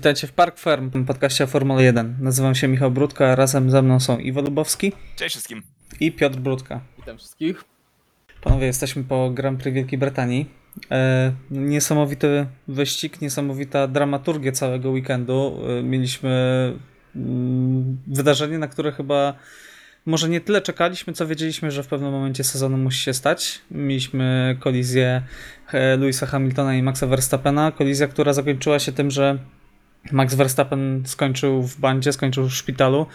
Witajcie w Park Firm, podcaście o Formule 1. Nazywam się Michał Brudka, a razem ze mną są Iwo Lubowski Cześć wszystkim. i Piotr Brudka. Witam wszystkich. Panowie, jesteśmy po Grand Prix Wielkiej Brytanii. E, niesamowity wyścig, niesamowita dramaturgia całego weekendu. E, mieliśmy mm, wydarzenie, na które chyba może nie tyle czekaliśmy, co wiedzieliśmy, że w pewnym momencie sezonu musi się stać. Mieliśmy kolizję e, Louisa Hamiltona i Maxa Verstappena. Kolizja, która zakończyła się tym, że Max Verstappen skończył w bandzie, skończył w szpitalu,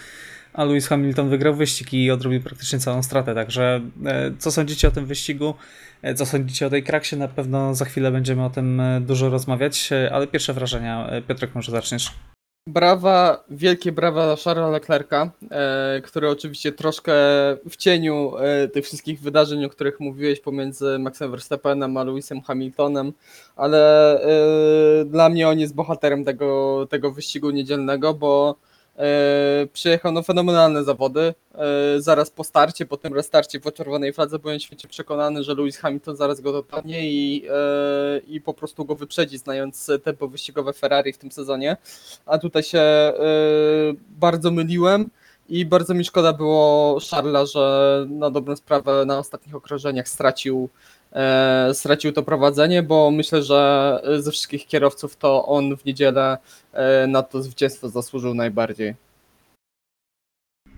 a Lewis Hamilton wygrał wyścig i odrobił praktycznie całą stratę. Także e, co sądzicie o tym wyścigu? E, Co sądzicie o tej kraksie? Na pewno za chwilę będziemy o tym e, dużo rozmawiać, ale pierwsze wrażenia. Piotrek, może zaczniesz? Brawa, wielkie brawa dla Charlesa Leclerca, e, który oczywiście troszkę w cieniu e, tych wszystkich wydarzeń, o których mówiłeś pomiędzy Maxem Verstappenem a Lewisem Hamiltonem, ale e, dla mnie on jest bohaterem tego, tego wyścigu niedzielnego, bo przyjechał na fenomenalne zawody. E, zaraz po starcie, po tym restarcie po czerwonej fladze byłem święcie przekonany, że Lewis Hamilton zaraz go dopadnie i, e, i po prostu go wyprzedzi, znając tempo wyścigowe Ferrari w tym sezonie. A tutaj się e, bardzo myliłem. I bardzo mi szkoda było Charlesa, że na dobrą sprawę na ostatnich okrążeniach stracił, e, stracił to prowadzenie, bo myślę, że ze wszystkich kierowców to on w niedzielę e, na to zwycięstwo zasłużył najbardziej.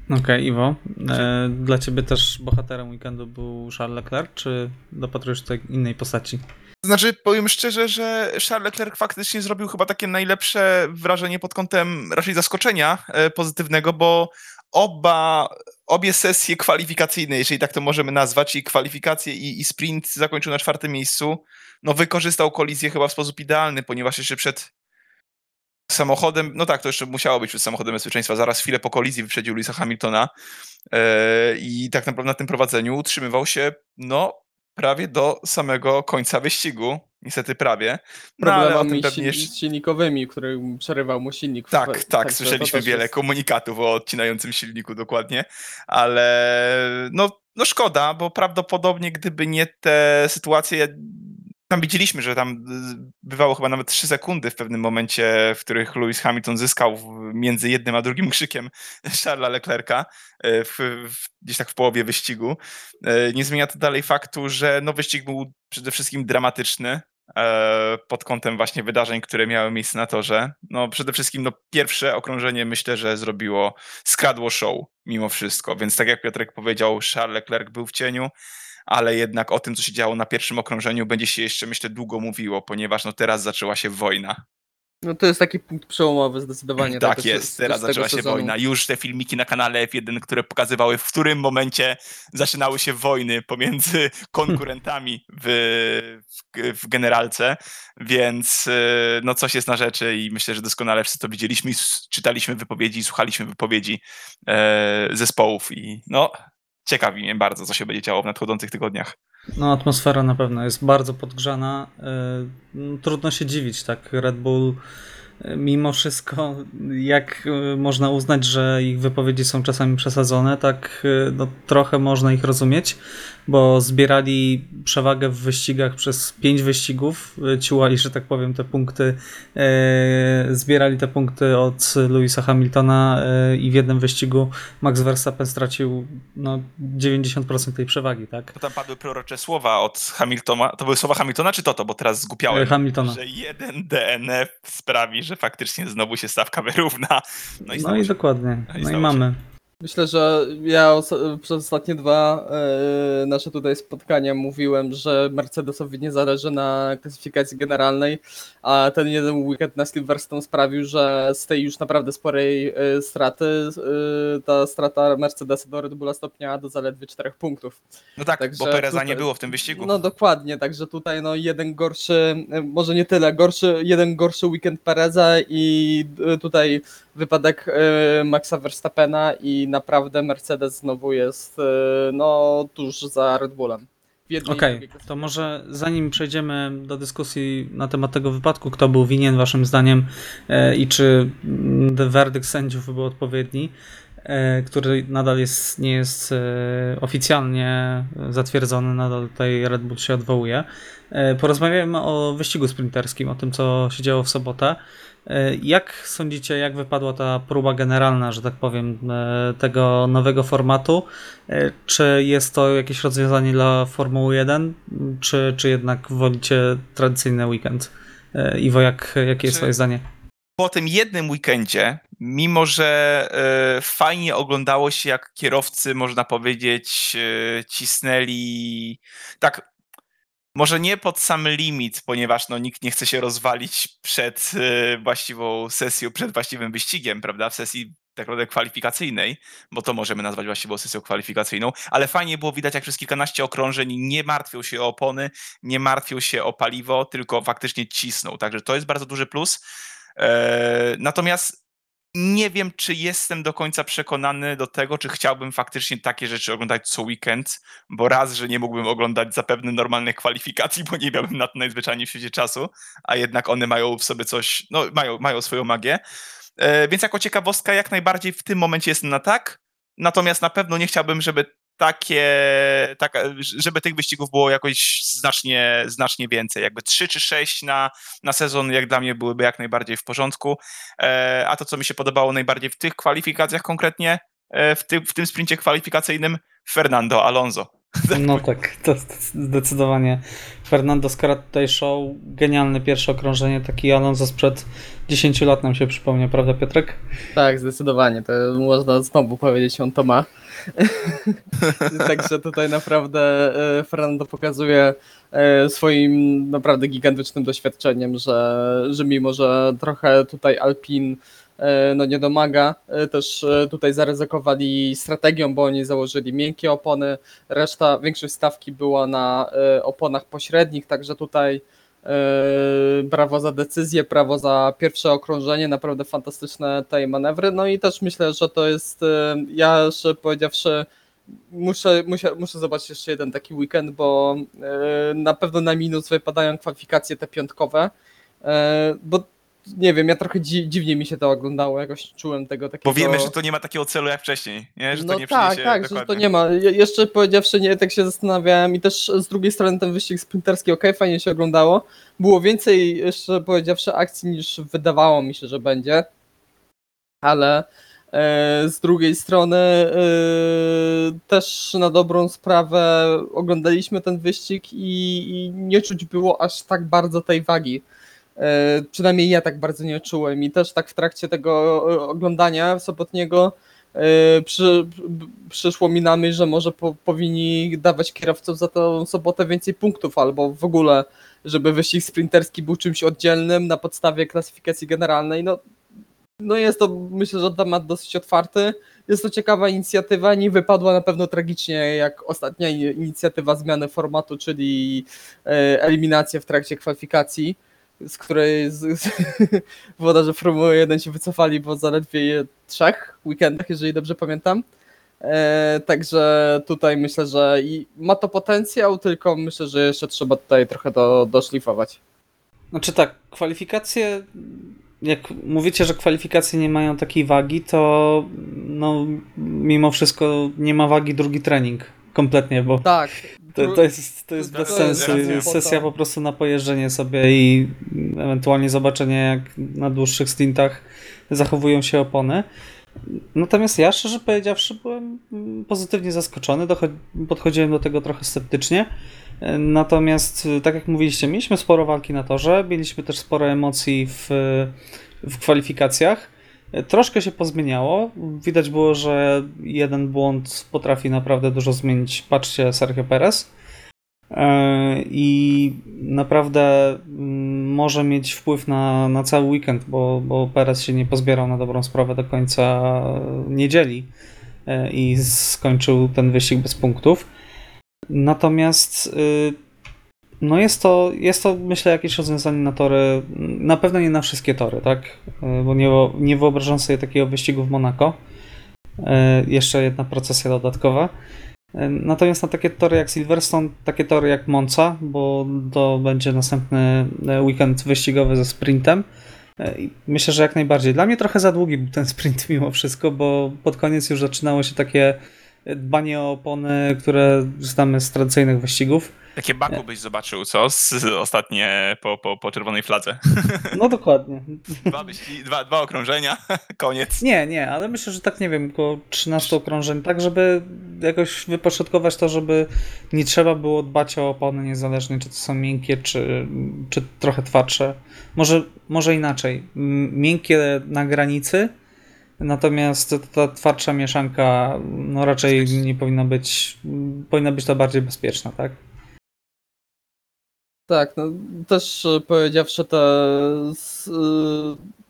Okej, Iwo. E, dla ciebie też bohaterem weekendu był Charles Leclerc, czy dopatrujesz tutaj innej postaci? Znaczy, powiem szczerze, że Charles Leclerc faktycznie zrobił chyba takie najlepsze wrażenie pod kątem raczej zaskoczenia e, pozytywnego, bo oba, obie sesje kwalifikacyjne, jeżeli tak to możemy nazwać, i kwalifikacje i, i sprint zakończył na czwartym miejscu, no wykorzystał kolizję chyba w sposób idealny, ponieważ jeszcze przed samochodem, no tak, to jeszcze musiało być przed samochodem bezpieczeństwa, zaraz chwilę po kolizji wyprzedził Louisa Hamiltona e, i tak naprawdę na tym prowadzeniu utrzymywał się, no, prawie do samego końca wyścigu. Niestety prawie. No, ale Problemami pewnie silni- jeszcze... silnikowymi, który przerywał mu silnik. Tak, tak, to słyszeliśmy wiele jest- komunikatów o odcinającym silniku dokładnie, ale no, no szkoda, bo prawdopodobnie gdyby nie te sytuacje, tam widzieliśmy, że tam y, bywało chyba nawet 3 sekundy w pewnym momencie, w których Lewis Hamilton zyskał między jednym a drugim krzykiem Charlesa Leclerca y, w, w, gdzieś tak w połowie wyścigu. Y, Nie zmienia to dalej faktu, że no, wyścig był przede wszystkim dramatyczny, e, pod kątem właśnie wydarzeń, które miały miejsce na torze. No przede wszystkim no, pierwsze okrążenie myślę, że zrobiło, skradło show mimo wszystko, więc tak jak Piotrek powiedział, Charles Leclerc był w cieniu, ale jednak o tym, co się działo na pierwszym okrążeniu będzie się jeszcze myślę długo mówiło, ponieważ no teraz zaczęła się wojna. No to jest taki punkt przełomowy zdecydowanie. tak tego- jest, teraz zaczęła się sezonu. wojna. Już te filmiki na kanale F1, które pokazywały, w którym momencie zaczynały się wojny pomiędzy konkurentami w, w, w generalce, więc y, no coś jest na rzeczy i myślę, że doskonale wszyscy to widzieliśmy, czytaliśmy wypowiedzi, słuchaliśmy wypowiedzi e, zespołów i no ciekawi mnie bardzo, co się będzie działo w nadchodzących tygodniach. No, atmosfera na pewno jest bardzo podgrzana. E, no, Trudno się dziwić, tak? Red Bull, e, mimo wszystko, jak e, można uznać, że ich wypowiedzi są czasami przesadzone, tak no, trochę można ich rozumieć, bo zbierali przewagę w wyścigach przez pięć wyścigów, e, ciułali, że tak powiem, te punkty, e, zbierali te punkty od Louisa Hamiltona e, i w jednym wyścigu Max Verstappen stracił no, 90% tej przewagi, tak? To tam padły prorocze słowa od Hamiltona, to były słowa Hamiltona czy Toto, bo teraz zgupiałem. E, Hamiltona. że jeden DNF sprawi, że faktycznie znowu się stawka wyrówna. No i, No i dokładnie. no i No i mamy. Myślę, że ja przez ostatnie dwa e, nasze tutaj spotkania mówiłem, że Mercedesowi nie zależy na klasyfikacji generalnej, a ten jeden weekend na Silverstone sprawił, że z tej już naprawdę sporej e, straty e, ta strata Mercedesa do Red Bulla stopniała do zaledwie 4 punktów. no tak, Także bo Pereza tutaj- nie było w tym wyścigu. No dokładnie, także tutaj no jeden gorszy, może nie tyle, gorszy, jeden gorszy weekend Pereza i tutaj wypadek Maxa Verstappena i naprawdę Mercedes znowu jest e, no tuż za Red Bullem. I Okej, drugiej to może zanim przejdziemy do dyskusji na temat tego wypadku, kto był winien waszym zdaniem e, i czy mm, werdykt sędziów był odpowiedni, e, który nadal jest, nie jest oficjalnie zatwierdzony, nadal tutaj Red Bull się odwołuje. Porozmawiajmy o wyścigu sprinterskim, o tym co się działo w sobotę. E, Jak sądzicie, jak wypadła ta próba generalna, że tak powiem, e, tego nowego formatu? E, Czy jest to jakieś rozwiązanie dla Formuły 1, czy, czy jednak wolicie tradycyjny weekend? Iwo, jak, jakie jest twoje zdanie? po tym jednym weekendzie, mimo że fajnie oglądało się, jak kierowcy, można powiedzieć, cisnęli tak. Może nie pod sam limit, ponieważ no, nikt nie chce się rozwalić przed e, właściwą sesją, przed właściwym wyścigiem, prawda? W sesji tak naprawdę kwalifikacyjnej, bo to możemy nazwać właściwą sesją kwalifikacyjną, ale fajnie było widać, jak przez kilkanaście okrążeń nie martwią się o opony, nie martwią się o paliwo, tylko faktycznie cisną. Także to jest bardzo duży plus. E, Natomiast nie wiem, czy jestem do końca przekonany do tego, czy chciałbym faktycznie takie rzeczy oglądać co weekend, bo raz, że nie mógłbym oglądać zapewne normalnych kwalifikacji, bo nie miałbym na to najzwyczajniej w świecie czasu, a jednak one mają w sobie coś, no mają, mają swoją magię. E, Więc jako ciekawostka jak najbardziej w tym momencie jestem na tak, natomiast na pewno nie chciałbym, żeby takie, taka, żeby tych wyścigów było jakoś znacznie, znacznie więcej. Jakby 3 czy 6 na, na sezon, jak dla mnie, byłyby jak najbardziej w porządku. E, a to, co mi się podobało najbardziej w tych kwalifikacjach konkretnie, e, w, tym w tym sprincie kwalifikacyjnym, Fernando Alonso. No tak, to zdecydowanie. Fernando Scarat tutaj show, genialne pierwsze okrążenie, taki Alonso sprzed 10 lat nam się przypomniał, prawda Piotrek? Tak, zdecydowanie. To można znowu powiedzieć, on to ma. Także tutaj naprawdę e, Fernando pokazuje e, swoim naprawdę gigantycznym doświadczeniem, że, że mimo, że trochę tutaj Alpin no nie domaga, e, też e, tutaj zaryzykowali strategią, bo oni założyli miękkie opony, reszta, większość stawki była na e, oponach pośrednich, także tutaj e, brawo za decyzję, brawo za pierwsze okrążenie, naprawdę fantastyczne tej manewry, no i też myślę, że to jest, e, ja jeszcze powiedziawszy, muszę, muszę, muszę zobaczyć jeszcze jeden taki weekend, bo e, na pewno na minus wypadają kwalifikacje te piątkowe, e, bo nie wiem, ja trochę dzi dziwnie mi się to oglądało, jakoś czułem tego takiego... Bo wiemy, że to nie ma takiego celu jak wcześniej, nie? że no to nie tak, tak, że to dokładnie. nie ma. Je- Jeszcze powiedziawszy, nie, tak się zastanawiałem i też z drugiej strony ten wyścig sprinterski, ok, fajnie się oglądało. Było więcej, jeszcze powiedziawszy, akcji niż wydawało mi się, że będzie, ale e, z drugiej strony e, też na dobrą sprawę oglądaliśmy ten wyścig i, i nie czuć było aż tak bardzo tej wagi. E, Przynajmniej ja tak bardzo nie czułem i też tak w trakcie tego e, oglądania sobotniego e, przy, przyszło mi na myśl, że może po, powinni dawać kierowcom za tą sobotę więcej punktów, albo w ogóle, żeby wyścig sprinterski był czymś oddzielnym na podstawie klasyfikacji generalnej. No, no jest to myślę, że temat dosyć otwarty. Jest to ciekawa inicjatywa, nie wypadła na pewno tragicznie jak ostatnia inicjatywa zmiany formatu, czyli eliminacja w trakcie kwalifikacji, z której z, z, włodarze Formuły 1 się wycofali po zaledwie trzech weekendach, jeżeli dobrze pamiętam. E, także tutaj myślę, że i ma to potencjał, tylko myślę, że jeszcze trzeba tutaj trochę do, doszlifować. Znaczy tak, kwalifikacje, jak mówicie, że kwalifikacje nie mają takiej wagi, to no mimo wszystko nie ma wagi drugi trening. Kompletnie, bo Tak. To, to jest, to jest bez sensu. Sesja po prostu na pojeżdżenie sobie i ewentualnie zobaczenie, jak na dłuższych stintach zachowują się opony. Natomiast ja, szczerze powiedziawszy, byłem pozytywnie zaskoczony. Podchodziłem do tego trochę sceptycznie. Natomiast, tak jak mówiliście, mieliśmy sporo walki na torze, mieliśmy też sporo emocji w, w kwalifikacjach. Troszkę się pozmieniało. Widać było, że jeden błąd potrafi naprawdę dużo zmienić. Patrzcie, Sergio Perez. E, I naprawdę mm, może mieć wpływ na, na cały weekend, bo, bo Perez się nie pozbierał na dobrą sprawę do końca niedzieli e, i skończył ten wyścig bez punktów. Natomiast y, no jest to, jest to myślę jakieś rozwiązanie na tory, na pewno nie na wszystkie tory, tak? Y, Bo nie, nie wyobrażam sobie takiego wyścigu w Monako. Y, Jeszcze jedna procesja dodatkowa. Y, Natomiast na takie tory jak Silverstone, takie tory jak Monza, bo to będzie następny weekend wyścigowy ze sprintem. Myślę, że jak najbardziej. Dla mnie trochę za długi był ten sprint mimo wszystko, bo pod koniec już zaczynało się takie dbanie o opony, które znamy z tradycyjnych wyścigów. Takie baku byś zobaczył, co? Z, ostatnie po, po, po czerwonej fladze. No dokładnie. Dwa, wyścigi, dwa, dwa okrążenia, koniec. Nie, nie, ale myślę, że tak nie wiem, około 13 okrążeń, tak żeby jakoś wypośrodkować to, żeby nie trzeba było dbać o opony niezależnie, czy to są miękkie, czy, czy trochę twardsze. Może, może inaczej. Miękkie na granicy, natomiast ta twardsza mieszanka no raczej nie powinna być, powinna być to bardziej bezpieczna, tak? Tak, no też e, powiedziawszy to, s- y,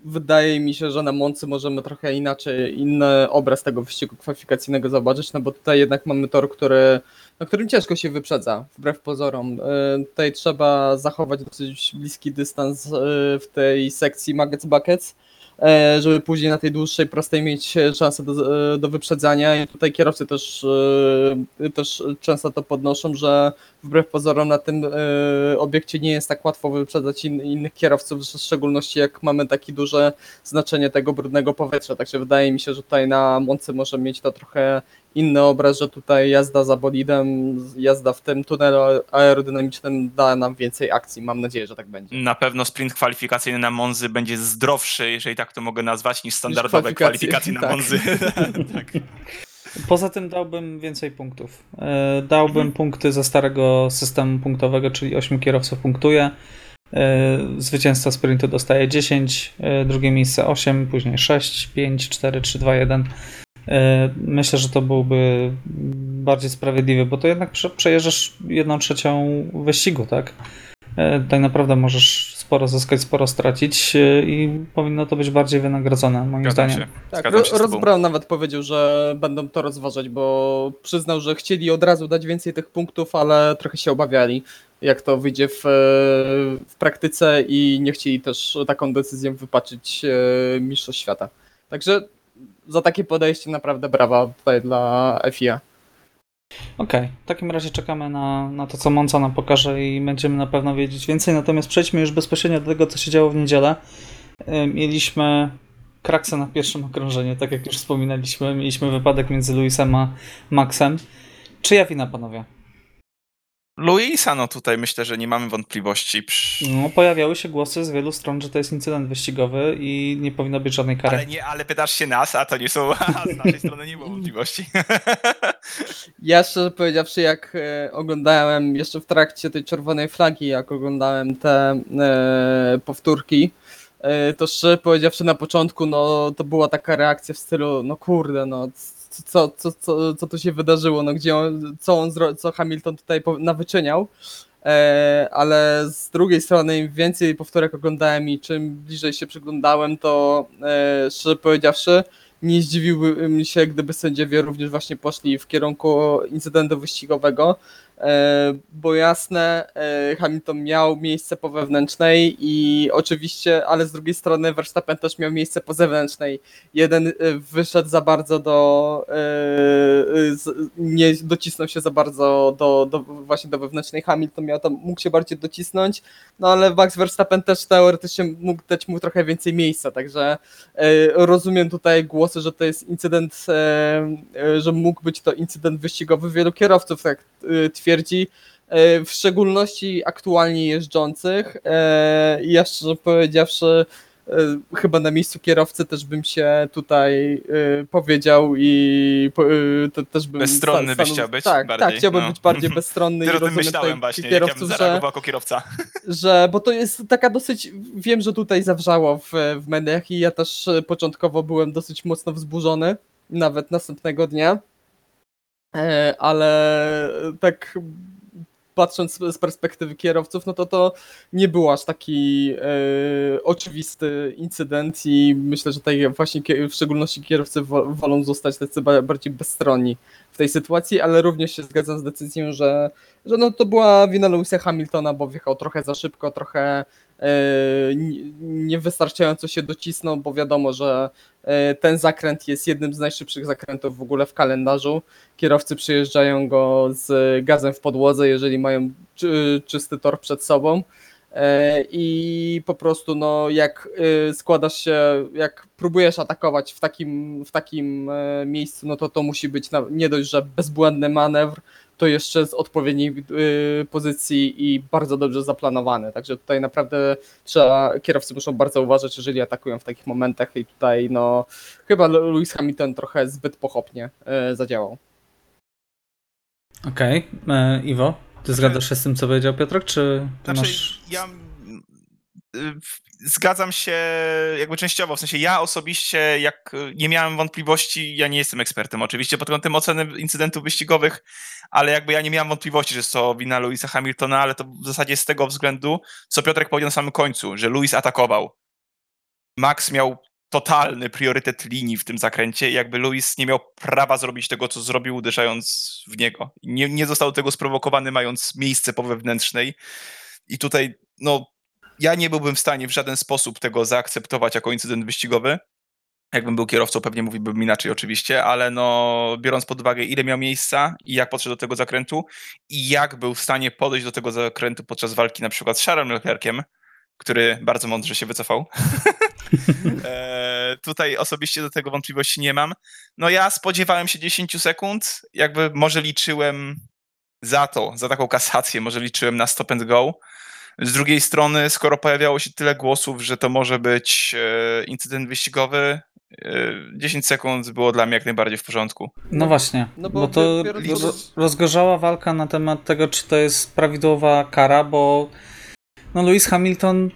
wydaje mi się, że na Moncy możemy trochę inaczej, inny obraz tego wyścigu kwalifikacyjnego zobaczyć, no bo tutaj jednak mamy tor, który, na którym ciężko się wyprzedza, wbrew pozorom. Y, Tutaj trzeba zachować dosyć bliski dystans w tej sekcji Maggots Buckets, e, żeby później na tej dłuższej, prostej mieć e, szansę do, e, do wyprzedzania i tutaj kierowcy też, e, też często to podnoszą, że wbrew pozorom na tym e, obiekcie nie jest tak łatwo wyprzedzać in, innych kierowców, w szczególności jak mamy takie duże znaczenie tego brudnego powietrza. Także wydaje mi się, że tutaj na Monce może mieć to trochę inny obraz, że tutaj jazda za bolidem, jazda w tym tunelu aerodynamicznym da nam więcej akcji. Mam nadzieję, że tak będzie. Na pewno sprint kwalifikacyjny na Monzy będzie zdrowszy, jeżeli tak to mogę nazwać, niż standardowe kwalifikacje, kwalifikacje na tak. Monzy. tak. Poza tym dałbym więcej punktów. E, Dałbym punkty ze starego systemu punktowego, czyli 8 kierowców punktuje. E, Zwycięzca sprintu dostaje 10, e, drugie miejsce 8, później 6, 5, 4, 3, 2, 1. E, Myślę, że to byłby bardziej sprawiedliwy, bo to jednak prze- przejeżdżasz jedną trzecią wyścigu, tak? E, Tak naprawdę możesz sporo zyskać, sporo stracić e, i powinno to być bardziej wynagrodzone, moim Zgadzam zdaniem. się. Tak, Ro- Ross. Brown nawet powiedział, że będą to rozważać, bo przyznał, że chcieli od razu dać więcej tych punktów, ale trochę się obawiali, jak to wyjdzie w, w praktyce i nie chcieli też taką decyzją wypaczyć e, Mistrzostw Świata. Także za takie podejście naprawdę brawa tutaj dla FIA. Okej, w takim razie czekamy na, na to, co Monca nam pokaże i będziemy na pewno wiedzieć więcej. Natomiast przejdźmy już bezpośrednio do tego, co się działo w niedzielę. Mieliśmy kraksę na pierwszym okrążeniu, tak jak już wspominaliśmy. Mieliśmy wypadek między Luisem a Maxem. Czyja wina, panowie? Luisa, no tutaj myślę, że nie mamy wątpliwości. Psz. No, pojawiały się głosy z wielu stron, że to jest incydent wyścigowy i nie powinno być żadnej kary. Ale, nie, ale pytasz się nas, a to nie są. A z naszej strony nie było wątpliwości. Ja szczerze powiedziawszy, jak e, oglądałem jeszcze w trakcie tej czerwonej flagi, jak oglądałem te e, powtórki, e, to szczerze powiedziawszy na początku, no to była taka reakcja w stylu, no kurde, no co, co, co, co tu się wydarzyło, no gdzie on, co on, co Hamilton tutaj nawyczyniał. E, ale z drugiej strony im więcej powtórek oglądałem i czym bliżej się przyglądałem, to e, szczerze powiedziawszy, nie zdziwiłbym się, gdyby sędziowie również właśnie poszli w kierunku incydentu wyścigowego, bo jasne, e, Hamilton miał miejsce po wewnętrznej i oczywiście, ale z drugiej strony Verstappen też miał miejsce po zewnętrznej. Jeden e, wyszedł za bardzo do, e, nie docisnął się za bardzo do, do właśnie do wewnętrznej, Hamilton miał tam, mógł się bardziej docisnąć, no ale Max Verstappen też teoretycznie mógł dać mu trochę więcej miejsca, także E, Rozumiem tutaj głosy, że to jest incydent, e, e, że mógł być to incydent wyścigowy. Wielu kierowców tak e, twierdzi, e, w szczególności aktualnie jeżdżących. E, I ja szczerze powiedziawszy, e, chyba na miejscu kierowcy też bym się tutaj powiedział i to też bym Bezstronny byś chciał być Tak, bardziej, tak, chciałbym no. być bardziej bezstronny i o tym rozumiem myślałem właśnie, jak ja bym kierowców, że jako kierowca. że, bo to jest taka dosyć, wiem, że tutaj zawrzało w, w mediach i ja też początkowo byłem dosyć mocno wzburzony, nawet następnego dnia, ale tak patrząc z perspektywy kierowców, no to to nie był aż taki e, oczywisty incydent i myślę, że tutaj właśnie w szczególności kierowcy wo- wolą zostać tacy ba- bardziej bezstronni w tej sytuacji, ale również się zgadzam z decyzją, że że no to była wina Lewisa Hamiltona, bo wjechał trochę za szybko, trochę e, nie- niewystarczająco się docisnął, bo wiadomo, że e, ten zakręt jest jednym z najszybszych zakrętów w ogóle w kalendarzu. Kierowcy przyjeżdżają go z gazem w podłodze, jeżeli mają czy, czysty tor przed sobą. E, I po prostu, no, jak e, składasz się, jak próbujesz atakować w takim, w takim e, miejscu, no to to musi być nie dość, że bezbłędny manewr, to jeszcze z odpowiedniej y, pozycji i bardzo dobrze zaplanowane. Także tutaj naprawdę trzeba, kierowcy muszą bardzo uważać, jeżeli atakują w takich momentach i tutaj no chyba Lewis Hamilton trochę zbyt pochopnie y, zadziałał. Okej. E, Iwo, ty zgadzasz się z tym, co powiedział Piotrek, czy Znaczy, masz... ja y, zgadzam się jakby częściowo, w sensie ja osobiście, jak nie miałem wątpliwości, ja nie jestem ekspertem oczywiście pod kątem oceny incydentów wyścigowych, ale jakby ja nie miałem wątpliwości, że jest to wina Louisa Hamiltona, ale to w zasadzie z tego względu, co Piotrek powiedział na samym końcu, że Louis atakował. Max miał totalny priorytet linii w tym zakręcie jakby Louis nie miał prawa zrobić tego, co zrobił, uderzając w niego. Nie, nie został tego sprowokowany, mając miejsce po wewnętrznej. I tutaj, no, ja nie byłbym w stanie w żaden sposób tego zaakceptować jako incydent wyścigowy. Jakbym był kierowcą, pewnie mówiłbym inaczej oczywiście, ale no, biorąc pod uwagę, ile miał miejsca i jak podszedł do tego zakrętu i jak był w stanie podejść do tego zakrętu podczas walki na przykład z Charlesem Leclerciem, który bardzo mądrze się wycofał. e, tutaj osobiście do tego wątpliwości nie mam. No ja spodziewałem się 10 sekund, jakby może liczyłem za to, za taką kasację, może liczyłem na stop and go. Z drugiej strony, skoro pojawiało się tyle głosów, że to może być e, incydent wyścigowy, e, 10 sekund było dla mnie jak najbardziej w porządku. No właśnie, No bo, bo to biorąc ro- pod- rozgorzała walka na temat tego, czy to jest prawidłowa kara, bo no Lewis Hamilton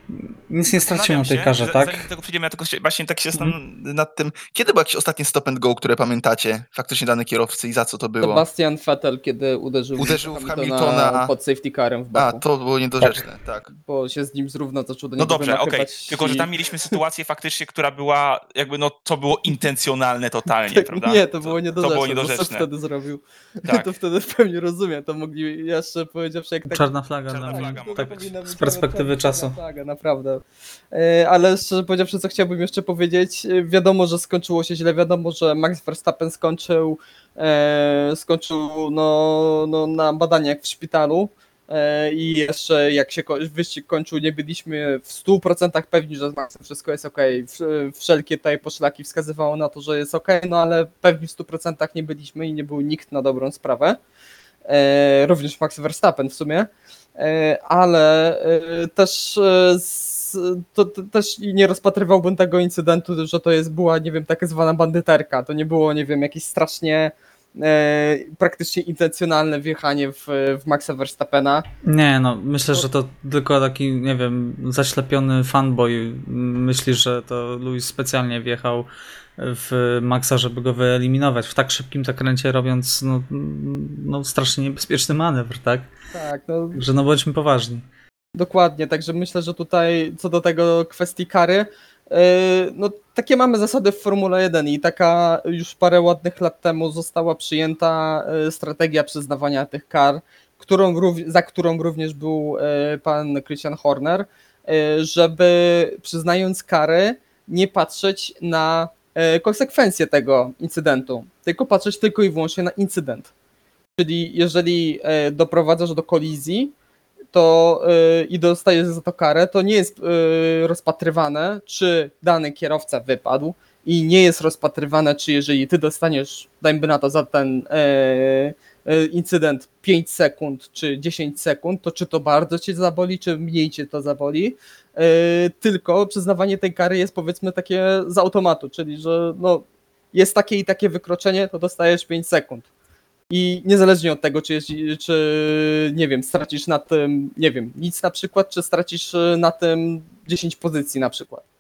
nic nie stracił na tej się, karze, że tak? Zanim do tego przejdziemy, ja tylko się, właśnie tak się zastanawiam nad tym, kiedy był jakiś ostatni stop and go, które pamiętacie, faktycznie dany kierowcy i za co to było? Sebastian Vettel, kiedy uderzył, Uderzył w Hamiltona, Hamiltona. pod safety carem w A, boku, to było niedorzeczne, tak. bo się z nim zrówno zaczął do No niego dobrze, okej. wymachywać Tylko, że tam mieliśmy sytuację faktycznie, która była, jakby no, to było intencjonalne totalnie, prawda? Tak, Nie, to było niedorzeczne. To było bo Co niedorzeczne. wtedy zrobił? Tak. To wtedy w pełni rozumiem. To mogli jeszcze powiedziawszy, jak tak Czarna flaga Czarna flaga, tak z perspektywy czarna czasu. flaga, naprawdę. E, Ale szczerze powiedziawszy, co chciałbym jeszcze powiedzieć, e, wiadomo, że skończyło się źle, wiadomo, że Max Verstappen skończył, e, skończył no, no, na badaniach w szpitalu i jeszcze jak się wyścig kończył, nie byliśmy w 100% pewni, że z Maxem wszystko jest ok. Wszelkie tutaj poszlaki wskazywało na to, że jest ok, no ale pewni w 100% nie byliśmy i nie był nikt na dobrą sprawę. Również Max Verstappen w sumie. E, ale e, też, e, to, to, też nie rozpatrywałbym tego incydentu, że to jest była, nie wiem, taka zwana bandyterka. To nie było, nie wiem, jakieś strasznie e, praktycznie intencjonalne wjechanie w, w Maxa Verstappena. Nie, no myślę, że to tylko taki, nie wiem, zaślepiony fanboy myśli, że to Louis specjalnie wjechał w Maxa, żeby go wyeliminować w tak szybkim zakręcie, robiąc no, no strasznie niebezpieczny manewr, tak? Tak, no Że no bądźmy poważni. Dokładnie, także myślę, że tutaj co do tego kwestii kary, yy, no takie mamy zasady w Formule 1 i taka już parę ładnych lat temu została przyjęta yy, strategia przyznawania tych kar, którą, za którą również był yy, pan Christian Horner, żeby przyznając kary nie patrzeć na konsekwencje tego incydentu, tylko patrzeć tylko i wyłącznie na incydent. Czyli jeżeli yy, doprowadzasz do kolizji, to yy, i dostajesz za to karę, to nie jest rozpatrywane, czy dany kierowca wypadł i nie jest rozpatrywane, czy jeżeli ty dostaniesz, dajmy na to za ten incydent 5 sekund czy 10 sekund, to czy to bardzo cię zaboli, czy mniej cię to zaboli, yy, tylko przyznawanie tej kary jest powiedzmy takie z automatu, czyli że no, jest takie i takie wykroczenie, to dostajesz 5 sekund. I niezależnie od tego, czy, jest, czy nie wiem, stracisz na tym, nie wiem, nic na przykład, czy stracisz y, na tym 10 pozycji na przykład.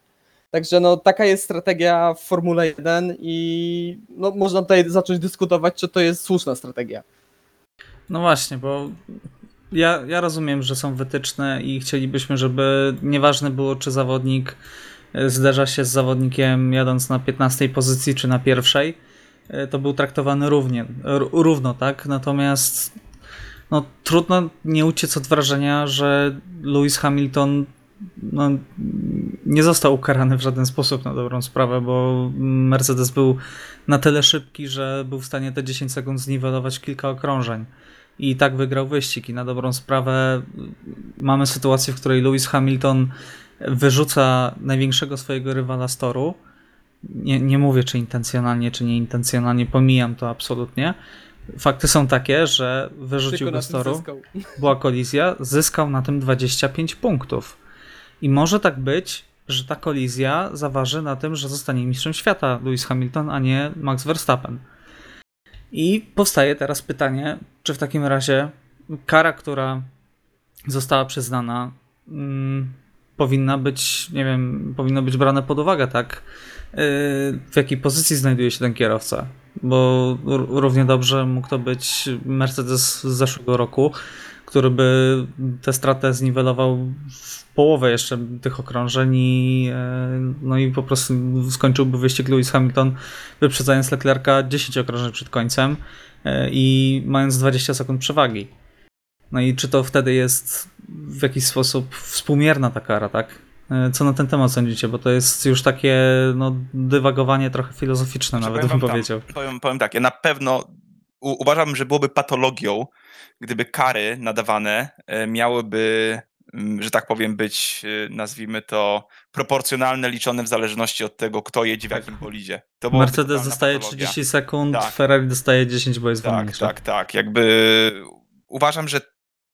Także no, taka jest strategia w Formule 1 i no, można tutaj zacząć dyskutować, czy to jest słuszna strategia. No właśnie, bo ja, ja rozumiem, że są wytyczne i chcielibyśmy, żeby nieważne było, czy zawodnik e, zderza się z zawodnikiem jadąc na 15 pozycji, czy na pierwszej, e, to był traktowany równie, równo, tak? Natomiast no, trudno nie uciec od wrażenia, że Lewis Hamilton no, nie został ukarany w żaden sposób na dobrą sprawę, bo Mercedes był na tyle szybki, że był w stanie te 10 sekund zniwelować kilka okrążeń. I tak wygrał wyścig. I na dobrą sprawę mamy sytuację, w której Lewis Hamilton wyrzuca największego swojego rywala z toru. Nie, nie mówię, czy intencjonalnie, czy nieintencjonalnie, pomijam to absolutnie. Fakty są takie, że wyrzucił go z toru, była kolizja, zyskał na tym 25 punktów. I może tak być, że ta kolizja zaważy na tym, że zostanie mistrzem świata Lewis Hamilton, a nie Max Verstappen. I powstaje teraz pytanie, czy w takim razie kara, która została przyznana, mm, powinna być, nie wiem, powinno być brane pod uwagę, tak? Yy, w jakiej pozycji znajduje się ten kierowca? Bo równie dobrze mógł to być Mercedes z zeszłego roku, który by tę stratę zniwelował w połowę jeszcze tych okrążeń i, e, no i po prostu skończyłby wyścig Lewis Hamilton wyprzedzając Leclerca 10 okrążeń przed końcem e, i mając 20 sekund przewagi. No i czy to wtedy jest w jakiś sposób współmierna ta kara, tak? E, Co na ten temat sądzicie? Bo to jest już takie no, dywagowanie trochę filozoficzne, nawet bym wam powiedział. Tak, powiem, powiem tak, ja na pewno u, uważam, że byłoby patologią, gdyby kary nadawane e, miałyby, że tak powiem, być, e, nazwijmy to, proporcjonalne, liczone w zależności od tego, kto jedzie w jakim bolidzie. Mercedes dostaje patologia. 30 sekund, Tak. Ferrari dostaje 10, bo jest Tak, wolniejsza. tak, tak. Jakby uważam, że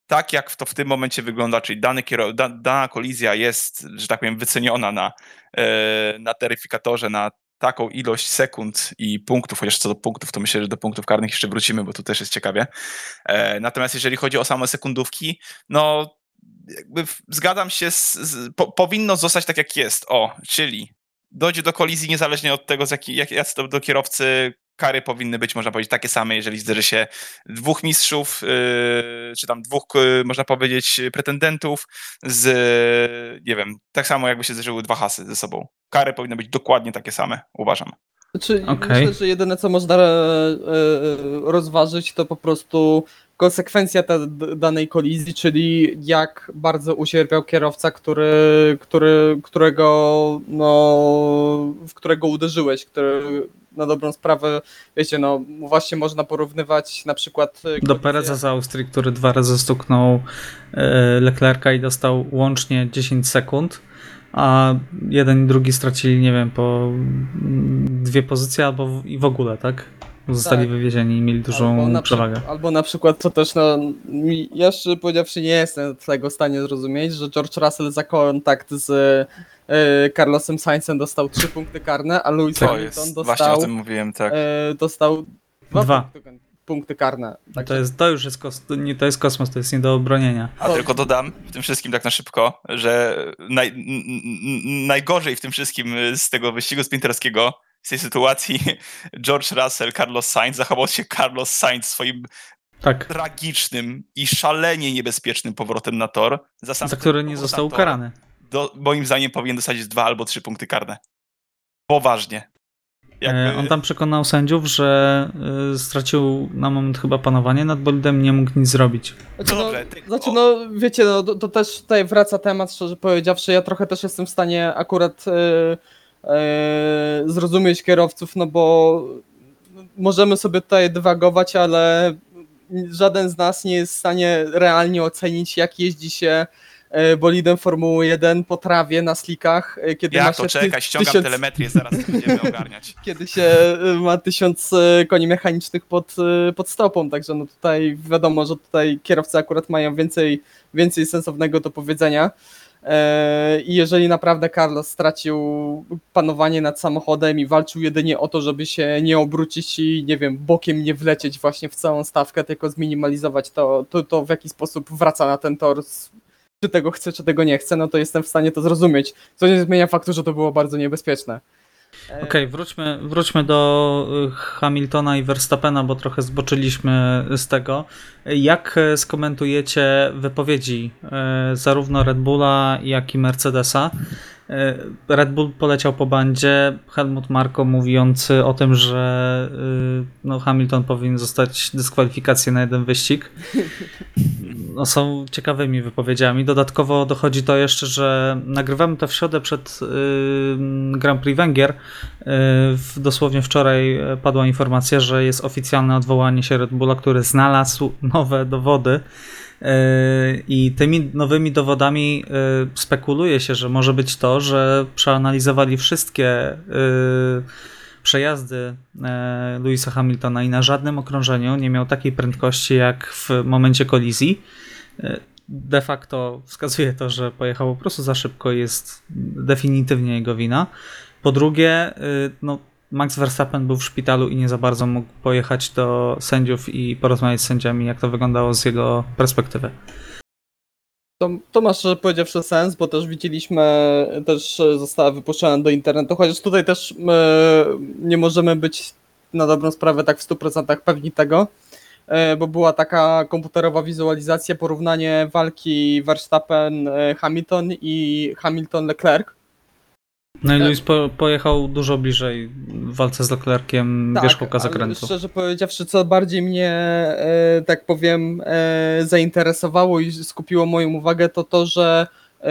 tak jak to w tym momencie wygląda, czyli dany kiero- da, dana kolizja jest, że tak powiem, wyceniona na, e, na taryfikatorze na taką ilość sekund i punktów, chociaż co do punktów, to myślę, że do punktów karnych jeszcze wrócimy, bo tu też jest ciekawie. E, natomiast jeżeli chodzi o same sekundówki, no jakby zgadzam się, z, z, po, powinno zostać tak jak jest, o, czyli dojdzie do kolizji niezależnie od tego, z jaki, jak, jak to do kierowcy kary powinny być, można powiedzieć, takie same, jeżeli zderzy się dwóch mistrzów, yy, czy tam dwóch, yy, można powiedzieć, pretendentów z, nie wiem, tak samo jakby się zderzyły dwa hasy ze sobą. Kary powinny być dokładnie takie same, uważam. Znaczy, Okej. myślę, że jedyne co można e, e, rozważyć to po prostu konsekwencja ta, danej kolizji, czyli jak bardzo ucierpiał kierowca, który, który, którego, no, w którego uderzyłeś, który na dobrą sprawę, wiecie, no właśnie można porównywać na przykład e, Do Pereza z Austrii, który dwa razy stuknął e, Leclerca i dostał łącznie 10 sekund, a jeden i drugi stracili, nie wiem, po mm, dwie pozycje albo i w ogóle, tak? Zostali Tak. wywiezieni i mieli dużą na, przewagę. przykład, albo na przykład, co też, no, mi, ja szczerze powiedziawszy nie jestem tego w stanie zrozumieć, że George Russell za kontakt z e, Carlosem Sainzem dostał trzy punkty karne, a Lewis To Hamilton jest, właśnie o dostał, tym mówiłem, tak. e, dostał dwa, Dwa. Punkty, punkty karne. To, Także, jest, to już jest, kos, nie, to jest kosmos, to jest nie do obronienia. A to- tylko dodam w tym wszystkim tak na szybko, że naj, n- n- najgorzej w tym wszystkim z tego wyścigu sprinterskiego, z tej sytuacji George Russell, Carlos Sainz, zachował się Carlos Sainz swoim Tak, tragicznym i szalenie niebezpiecznym powrotem na tor. Za, sam za który nie został ukarany. Do, moim zdaniem powinien dostać dwa albo trzy punkty karne. Poważnie. Jakby, E, On tam przekonał sędziów, że e, stracił na moment chyba panowanie nad bolidem, nie mógł nic zrobić. znaczy, no, ty- znaczy, no wiecie, no, to, to też tutaj wraca temat, szczerze powiedziawszy, ja trochę też jestem w stanie akurat e, zrozumieć kierowców, no bo możemy sobie tutaj dywagować, ale żaden z nas nie jest w stanie realnie ocenić, jak jeździ się e, bolidem Formuły 1 po trawie na slikach, e, kiedy ma Jak się to czekać? Ściągam tysiąc, telemetrię, zaraz będziemy ogarniać. kiedy się e, ma tysiąc e, koni mechanicznych pod, e, pod stopą, także no tutaj wiadomo, że tutaj kierowcy akurat mają więcej, więcej sensownego do powiedzenia. E, I jeżeli naprawdę Carlos stracił panowanie nad samochodem i walczył jedynie o to, żeby się nie obrócić i nie wiem, bokiem nie wlecieć właśnie w całą stawkę, tylko zminimalizować to, to, to w jaki sposób wraca na ten tor, czy tego chce, czy tego nie chce, no to jestem w stanie to zrozumieć. Co nie zmienia faktu, że to było bardzo niebezpieczne. E, Okej, wróćmy, wróćmy do y, Hamiltona i Verstappena, bo trochę zboczyliśmy z tego. Jak e, skomentujecie wypowiedzi e, zarówno Red Bulla, jak i Mercedesa? E, Red Bull poleciał po bandzie, Helmut Marko mówiący o tym, że y, no, Hamilton powinien zostać dyskwalifikację na jeden wyścig. No, są ciekawymi wypowiedziami. Dodatkowo dochodzi to jeszcze, że nagrywamy to w środę przed y, Grand Prix Węgier. Y, dosłownie wczoraj e, padła informacja, że jest oficjalne odwołanie się Red Bulla, który znalazł nowe dowody. Y, I tymi nowymi dowodami y, spekuluje się, że może być to, że przeanalizowali wszystkie y, przejazdy e, Louisa Hamiltona i na żadnym okrążeniu nie miał takiej prędkości jak w momencie kolizji. E, de facto wskazuje to, że pojechał po prostu za szybko jest definitywnie jego wina. Po drugie, e, no, Max Verstappen był w szpitalu i nie za bardzo mógł pojechać do sędziów i porozmawiać z sędziami, jak to wyglądało z jego perspektywy. To, to ma szczerze powiedziawszy sens, bo też widzieliśmy, też została wypuszczona do internetu, chociaż tutaj też e, nie możemy być na dobrą sprawę tak w 100% pewni tego, e, bo była taka komputerowa wizualizacja, porównanie walki Verstappen-Hamilton i Hamilton-Leclerc. No i Tak. Louis po, pojechał dużo bliżej w walce z Leclerciem wierzchołka ale zakrętu. szczerze powiedziawszy, co bardziej mnie, e, tak powiem, e, zainteresowało i skupiło moją uwagę, to to, że e,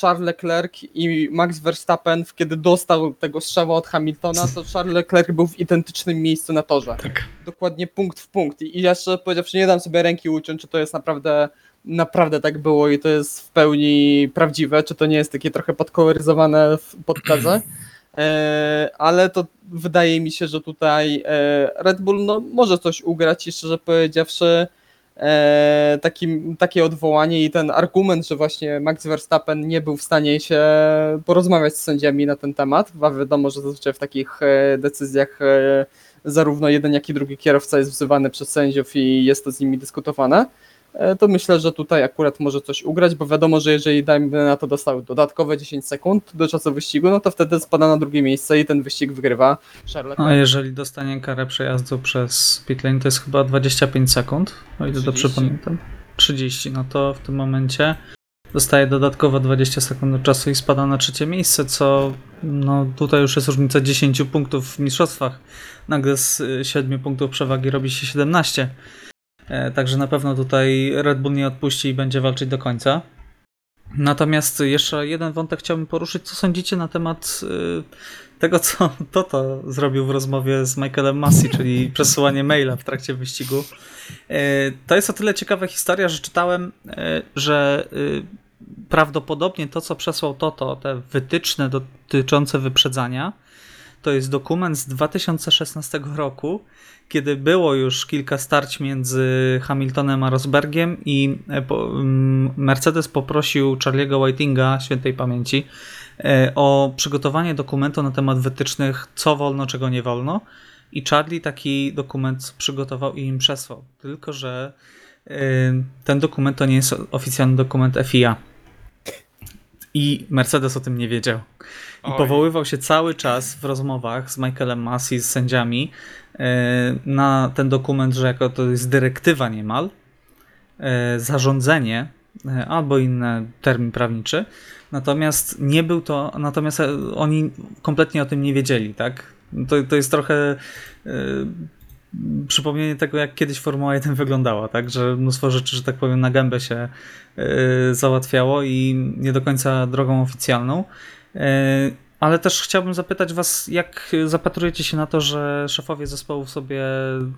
Charles Leclerc i Max Verstappen, kiedy dostał tego strzała od Hamiltona, to Charles Leclerc był w identycznym miejscu na torze. Tak. Dokładnie punkt w punkt. I ja szczerze powiedziawszy, nie dam sobie ręki uciąć, czy to jest naprawdę naprawdę tak było i to jest w pełni prawdziwe, czy to nie jest takie trochę podkoloryzowane w podkazach. E, ale to wydaje mi się, że tutaj e, Red Bull no, może coś ugrać i szczerze powiedziawszy e, takim, takie odwołanie i ten argument, że właśnie Max Verstappen nie był w stanie się porozmawiać z sędziami na ten temat, a wiadomo, że zazwyczaj w takich decyzjach zarówno jeden, jak i drugi kierowca jest wzywany przez sędziów i jest to z nimi dyskutowane, to myślę, że tutaj akurat może coś ugrać, bo wiadomo, że jeżeli dajmy na to dostały dodatkowe 10 sekund do czasu wyścigu, no to wtedy spada na drugie miejsce i ten wyścig wygrywa Charles A Leclerc. jeżeli dostanie karę przejazdu przez pitlane, to jest chyba 25 sekund, o ile 30. dobrze pamiętam. 30, no to w tym momencie dostaje dodatkowo 20 sekund do czasu i spada na trzecie miejsce, co no tutaj już jest różnica 10 punktów w mistrzostwach. Nagle z 7 punktów przewagi robi się 17. E, Także na pewno tutaj Red Bull nie odpuści i będzie walczyć do końca. Natomiast jeszcze jeden wątek chciałbym poruszyć. Co sądzicie na temat y, tego, co Toto zrobił w rozmowie z Michaelem Massey, czyli przesyłanie maila w trakcie wyścigu? Y, To jest o tyle ciekawa historia, że czytałem, że prawdopodobnie to, co przesłał Toto, te wytyczne dotyczące wyprzedzania, to jest dokument z 2016 roku, kiedy było już kilka starć między Hamiltonem a Rosbergiem i e, mm, Mercedes poprosił Charlie'ego Whitinga, świętej pamięci, e, o przygotowanie dokumentu na temat wytycznych, co wolno, czego nie wolno. I Charlie taki dokument przygotował i im przesłał. Tylko, że e, ten dokument to nie jest oficjalny dokument FIA. I Mercedes o tym nie wiedział. I Oj. powoływał się cały czas w rozmowach z Michaelem Massey, z sędziami, e, na ten dokument, że jako to jest dyrektywa niemal, e, zarządzenie e, albo inny termin prawniczy. Natomiast nie był to, natomiast oni kompletnie o tym nie wiedzieli, tak? To, to jest trochę przypomnienie tego, jak kiedyś Formuła 1 wyglądała, tak? Że mnóstwo rzeczy, że tak powiem, na gębę się e, załatwiało i nie do końca drogą oficjalną. E, Ale też chciałbym zapytać Was, jak zapatrujecie się na to, że szefowie zespołów sobie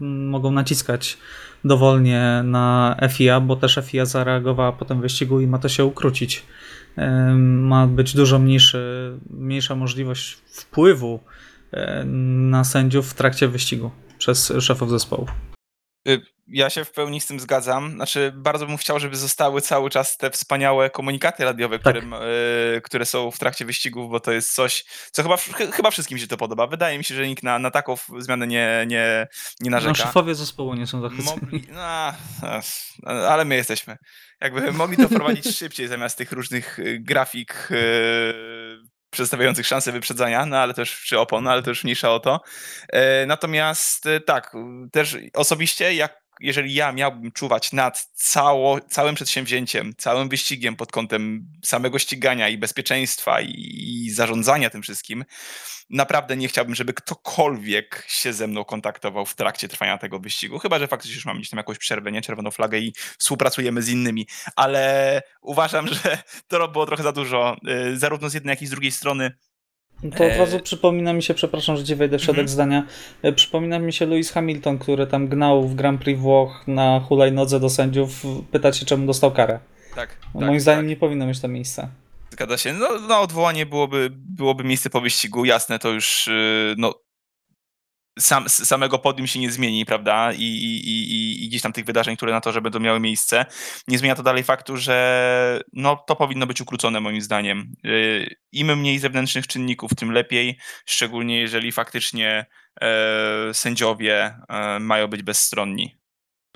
mm, mogą naciskać dowolnie na FIA, bo też FIA zareagowała po tym wyścigu i ma to się ukrócić. E, Ma być dużo mniejszy, mniejsza możliwość wpływu na sędziów w trakcie wyścigu przez szefów zespołów. Y, Ja się w pełni z tym zgadzam. Znaczy, bardzo bym chciał, żeby zostały cały czas te wspaniałe komunikaty radiowe, Tak. które, y, które są w trakcie wyścigów, bo to jest coś, co chyba, ch- chyba wszystkim się to podoba. Wydaje mi się, że nikt na, na taką zmianę nie, nie, nie No, narzeka. szefowie zespołu nie są zachwyceni. No, ale my jesteśmy. Jakby mogli to wprowadzić szybciej zamiast tych różnych y, grafik y, przedstawiających szanse wyprzedzania, no ale też czy opon, no, ale już mniejsza o to. E, Natomiast e, tak, też osobiście jak jeżeli ja miałbym czuwać nad cało, całym przedsięwzięciem, całym wyścigiem pod kątem samego ścigania i bezpieczeństwa i, i zarządzania tym wszystkim, naprawdę nie chciałbym, żeby ktokolwiek się ze mną kontaktował w trakcie trwania tego wyścigu. Chyba, że faktycznie już mamy gdzieś tam jakąś przerwę, nie? Czerwoną flagę i współpracujemy z innymi. Ale uważam, że to było trochę za dużo, y, zarówno z jednej, jak i z drugiej strony. To od E, razu przypomina mi się, przepraszam, że ci wejdę w środek Mhm. zdania, e, przypomina mi się Lewis Hamilton, który tam gnał w Grand Prix Włoch na hulajnodze do sędziów, pytać się czemu dostał karę. Tak, No, tak, Moim zdaniem tak. nie powinno mieć to miejsca. Zgadza się. No, no odwołanie byłoby, byłoby miejsce po wyścigu, jasne, to już yy, no, sam, samego podium się nie zmieni, prawda? I, i, i, i- gdzieś tam tych wydarzeń, które na torze będą miały miejsce. Nie zmienia to dalej faktu, że no, to powinno być ukrócone moim zdaniem. Yy, Im mniej zewnętrznych czynników, tym lepiej, szczególnie jeżeli faktycznie e, sędziowie e, mają być bezstronni.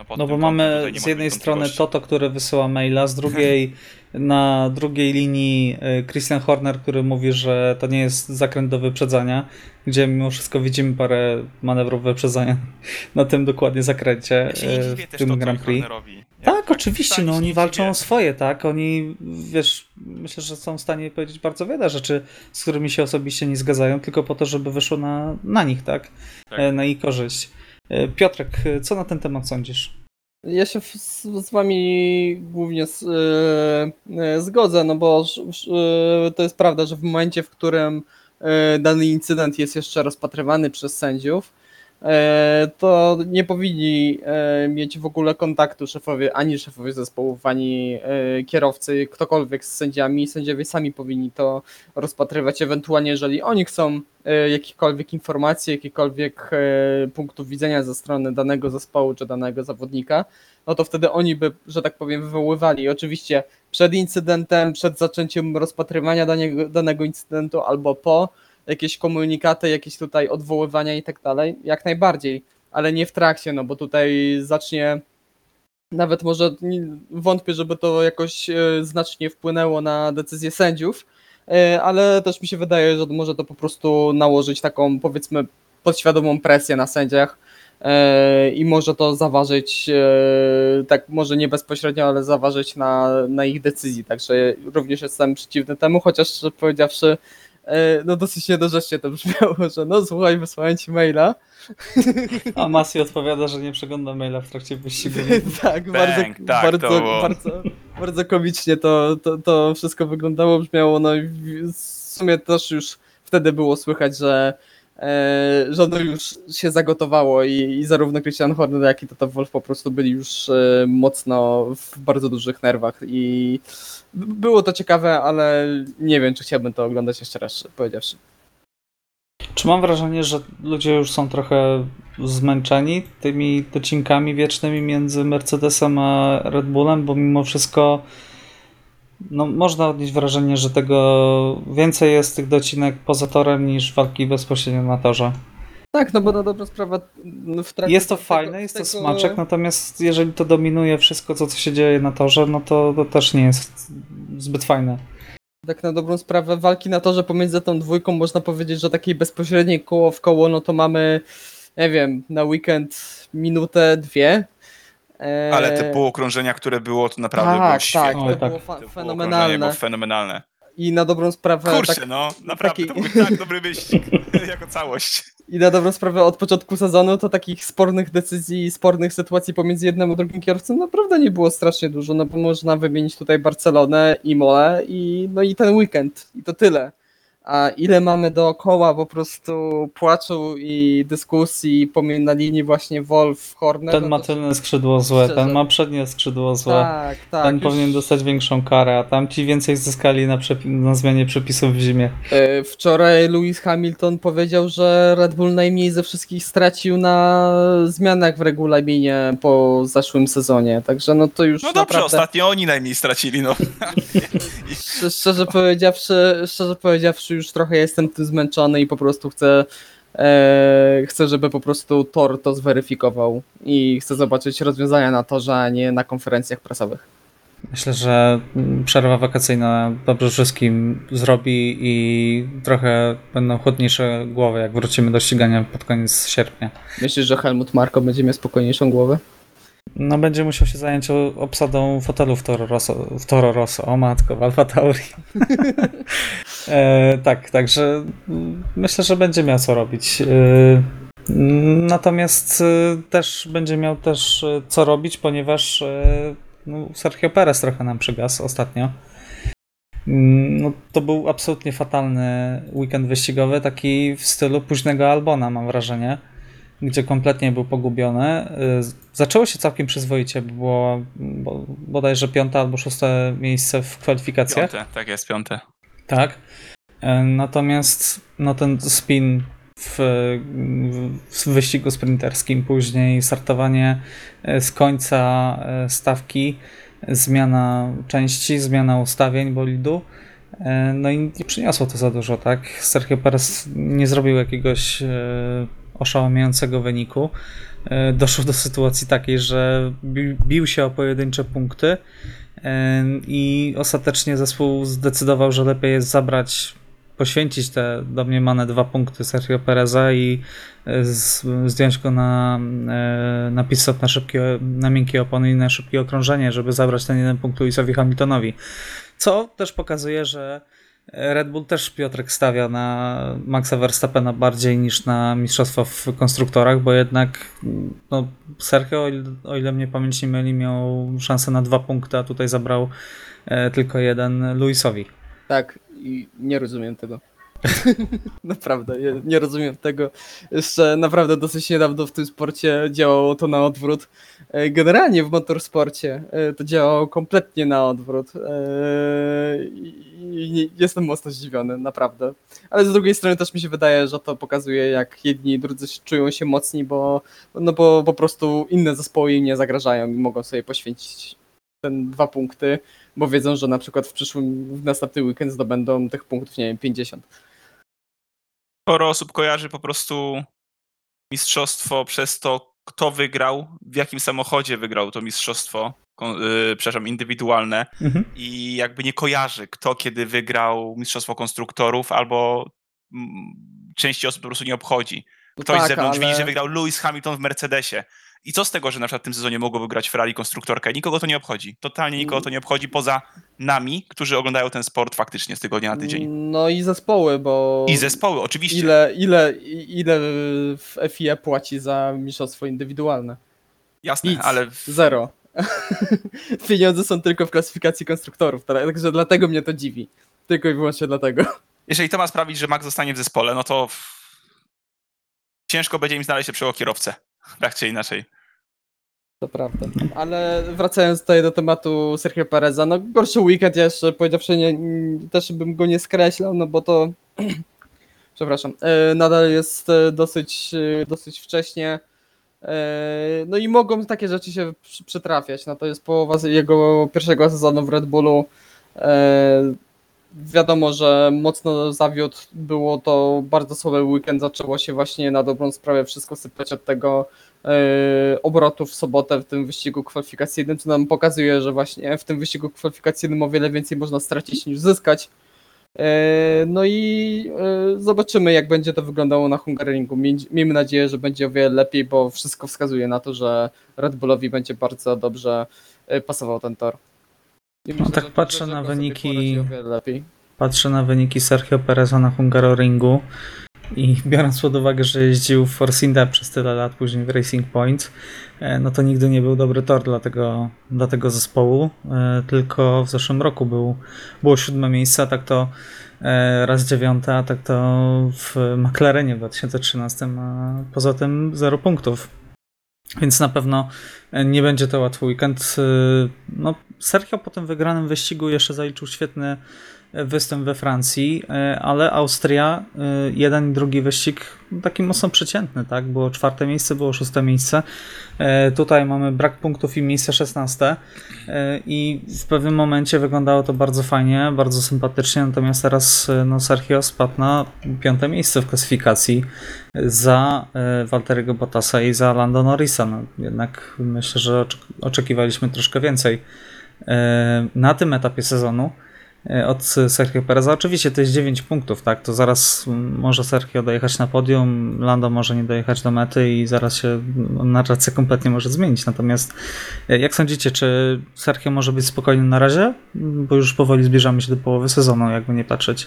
pod No bo mamy z jednej strony. Toto, który wysyła maila, z drugiej na drugiej linii y, Christian Horner, który mówi, że to nie jest zakręt do wyprzedzania, gdzie mimo wszystko widzimy parę manewrów wyprzedzania na tym dokładnie zakręcie Ja dziwię w tym Grand Prix. Ja Tak, oczywiście, no oni walczą o swoje, tak? Oni, wiesz, myślę, że są w stanie powiedzieć bardzo wiele rzeczy, z którymi się osobiście nie zgadzają, tylko po to, żeby wyszło na, na nich, tak? Tak. E, Na ich korzyść. E, Piotrek, e, co na ten temat sądzisz? Ja się z, z wami głównie z, e, e, zgodzę, no bo e, to jest prawda, że w momencie, w którym dany incydent jest jeszcze rozpatrywany przez sędziów, to nie powinni e, mieć w ogóle kontaktu szefowie, ani szefowie zespołów, ani e, kierowcy, ktokolwiek z sędziami. Sędziowie sami powinni to rozpatrywać, ewentualnie jeżeli oni chcą e, jakichkolwiek informacji, jakichkolwiek e, punktów widzenia ze strony danego zespołu czy danego zawodnika, no to wtedy oni by, że tak powiem, wywoływali. Oczywiście przed incydentem, przed zaczęciem rozpatrywania danego, danego incydentu albo po jakieś komunikaty, jakieś tutaj odwoływania i tak dalej, jak najbardziej, ale nie w trakcie, no bo tutaj zacznie nawet może wątpię, żeby to jakoś e, znacznie wpłynęło na decyzję sędziów, e, ale też mi się wydaje, że może to po prostu nałożyć taką powiedzmy podświadomą presję na sędziach e, i może to zaważyć, tak może nie bezpośrednio, ale zaważyć na, na ich decyzji, także również jestem przeciwny temu, chociaż powiedziawszy, no dosyć niedorzecznie to brzmiało, że no słuchaj, wysłałem ci maila, A Masi odpowiada, że nie przegląda maila w trakcie wyścigu. tak, bardzo, Bang, tak, bardzo, to było. bardzo, bardzo komicznie to, to, to wszystko wyglądało, brzmiało, no i w sumie też już wtedy było słychać, że, e, że ono już się zagotowało i, i zarówno Christian Horner, jak i Toto Wolf po prostu byli już e, mocno w bardzo dużych nerwach i było to ciekawe, ale nie wiem, czy chciałbym to oglądać jeszcze raz, powiedziawszy. Czy mam wrażenie, że ludzie już są trochę zmęczeni tymi docinkami wiecznymi między Mercedesem a Red Bullem, bo mimo wszystko no, można odnieść wrażenie, że tego więcej jest tych docinek poza torem niż walki bezpośrednio na torze. Tak, no bo na dobrą sprawę no, w trakcie Jest to tego- fajne, jest to tego- smaczek, natomiast jeżeli to dominuje wszystko, co, co się dzieje na torze, no to, to też nie jest zbyt fajne. Tak na dobrą sprawę walki na torze pomiędzy tą dwójką można powiedzieć, że takiej bezpośredniej koło w koło, no to mamy, nie wiem, na weekend minutę, dwie. Ale te półokrążenia, które było, to naprawdę było tak, tak, świetne. to tak. było fa- fenomenalne. było fenomenalne. I na dobrą sprawę Kurczę, tak, no, naprawdę, taki- to był tak dobry wyścig, jako całość. i na dobrą sprawę od początku sezonu to takich spornych decyzji i spornych sytuacji pomiędzy jednym a drugim kierowcą naprawdę nie było strasznie dużo, no bo można wymienić tutaj Barcelonę i Mole i no i ten weekend i to tyle. A ile mamy dookoła po prostu płaczu i dyskusji pomiędzy na linii właśnie Wolf, Horner. Ten no ma tylne skrzydło złe, szczerze. ten ma przednie skrzydło złe. Tak, tak. Ten już, powinien dostać większą karę, a tamci więcej zyskali na, przepi- na zmianie przepisów w zimie. e, Wczoraj Lewis Hamilton powiedział, że Red Bull najmniej ze wszystkich stracił na zmianach w regulaminie po zeszłym sezonie. Także no to już No dobrze, naprawdę... ostatnio oni najmniej stracili, no. Szczerze, powiedziawszy, szczerze powiedziawszy, już trochę jestem tym zmęczony i po prostu chcę, e, chcę, żeby po prostu Tor to zweryfikował i chcę zobaczyć rozwiązania na torze, a nie na konferencjach prasowych. Myślę, że mm, przerwa wakacyjna dobrze wszystkim zrobi i trochę będą chłodniejsze głowy, jak wrócimy do ścigania pod koniec sierpnia. Myślisz, że Helmut Marko będzie miał spokojniejszą głowę? No będzie musiał się zająć obsadą fotelu w Toro Rosso, w Toro Rosso. o matko, w Alfa Tauri. e, tak, także myślę, że będzie miał co robić. E, natomiast e, też będzie miał też e, co robić, ponieważ e, no, Sergio Perez trochę nam przygasł ostatnio. Mm, No, to był absolutnie fatalny weekend wyścigowy, taki w stylu późnego Albona, mam wrażenie. Gdzie kompletnie był pogubiony. Zaczęło się całkiem przyzwoicie, bo było bodajże piąte albo szóste miejsce w kwalifikacjach. Piąte, tak jest, piąte. Tak. Natomiast no ten spin w, w wyścigu sprinterskim, później startowanie z końca stawki, zmiana części, zmiana ustawień bolidu. No i nie przyniosło to za dużo, tak? Sergio Perez nie zrobił jakiegoś oszałamiającego wyniku. Doszło do sytuacji takiej, że bił się o pojedyncze punkty i ostatecznie zespół zdecydował, że lepiej jest zabrać, poświęcić te domniemane dwa punkty Sergio Pereza i zdjąć go na, na na, szybkie, na miękkie opony i na szybkie okrążenie, żeby zabrać ten jeden punkt Lewisowi Hamiltonowi. Co też pokazuje, że Red Bull też Piotrek stawia na Maxa Verstappena bardziej niż na mistrzostwo w konstruktorach, bo jednak no, Sergio, o ile, o ile mnie pamięć nie myli, miał szansę na dwa punkty, a tutaj zabrał e, tylko jeden Luisowi. Tak, i nie rozumiem tego. naprawdę, nie rozumiem tego. Jeszcze naprawdę dosyć niedawno w tym sporcie działało to na odwrót. Generalnie w motorsporcie to działało kompletnie na odwrót. I jestem mocno zdziwiony, naprawdę. Ale z drugiej strony też mi się wydaje, że to pokazuje, jak jedni i drudzy czują się mocni, bo, no bo po prostu inne zespoły im nie zagrażają i mogą sobie poświęcić ten dwa punkty, bo wiedzą, że na przykład w przyszłym, w następny weekend zdobędą tych punktów, nie wiem, 50 sporo osób kojarzy po prostu mistrzostwo przez to, kto wygrał, w jakim samochodzie wygrał to mistrzostwo, yy, przepraszam, indywidualne mhm. i jakby nie kojarzy, kto kiedy wygrał mistrzostwo konstruktorów, albo m, części osób po prostu nie obchodzi. Ktoś tak, z zewnątrz ale... widzi, że wygrał Lewis Hamilton w Mercedesie. I co z tego, że na przykład w tym sezonie mogło wygrać Ferrari konstruktorkę? Nikogo to nie obchodzi. Totalnie nikogo to nie obchodzi poza nami, którzy oglądają ten sport faktycznie z tygodnia na tydzień. No i zespoły, bo. I zespoły, oczywiście. Ile, ile, ile w FIE płaci za mistrzostwo indywidualne? Jasne, Nic, ale. Zero. Pieniądze są tylko w klasyfikacji konstruktorów, także dlatego mnie to dziwi. Tylko i wyłącznie dlatego. Jeżeli to ma sprawić, że Max zostanie w zespole, no to ciężko będzie im znaleźć lepszego kierowcę tak czy inaczej. To prawda. Ale wracając tutaj do tematu Sergio Pereza, no gorszy weekend jeszcze, powiedziawszy, nie, też bym go nie skreślał, no bo to przepraszam, e, nadal jest e, dosyć, e, dosyć wcześnie. No i mogą takie rzeczy się przytrafiać. No to jest połowa jego pierwszego sezonu w Red Bullu. Wiadomo, że mocno zawiódł. Było to bardzo słaby weekend. Zaczęło się właśnie na dobrą sprawę wszystko sypać od tego E, obrotów w sobotę w tym wyścigu kwalifikacyjnym, co nam pokazuje, że właśnie w tym wyścigu kwalifikacyjnym o wiele więcej można stracić niż zyskać. E, no i e, zobaczymy, jak będzie to wyglądało na Hungaroringu. Miejmy nadzieję, że będzie o wiele lepiej, bo wszystko wskazuje na to, że Red Bullowi będzie bardzo dobrze pasował ten tor. I myślę, no tak patrzę na wyniki. Patrzę na wyniki Sergio Pereza na Hungaroringu i biorąc pod uwagę, że jeździł w Force India przez tyle lat, później w Racing Point, e, no to nigdy nie był dobry tor dla tego, dla tego zespołu. E, tylko w zeszłym roku był, było siódme miejsce, a tak to e, raz dziewiąte, a tak to w McLarenie w 2013, a poza tym zero punktów. Więc na pewno nie będzie to łatwy weekend. No, Sergio po tym wygranym wyścigu jeszcze zaliczył świetny występ we Francji, e, ale Austria, e, jeden i drugi wyścig taki mocno przeciętny, tak? Było czwarte miejsce, było szóste miejsce. E, tutaj mamy brak punktów i miejsce szesnaste i w pewnym momencie wyglądało to bardzo fajnie, bardzo sympatycznie, natomiast teraz no, Sergio spadł na piąte miejsce w klasyfikacji za Walteriego Bottasa i za Lando Norrisa. No, jednak myślę, że oczekiwaliśmy troszkę więcej na tym etapie sezonu. E, od Sergio Pereza. Oczywiście to jest 9 punktów, tak? To zaraz może Sergio dojechać na podium, Lando może nie dojechać do mety i zaraz się narracja kompletnie może zmienić. Natomiast e, jak sądzicie, czy Sergio może być spokojny na razie? Bo już powoli zbliżamy się do połowy sezonu, jakby nie patrzeć.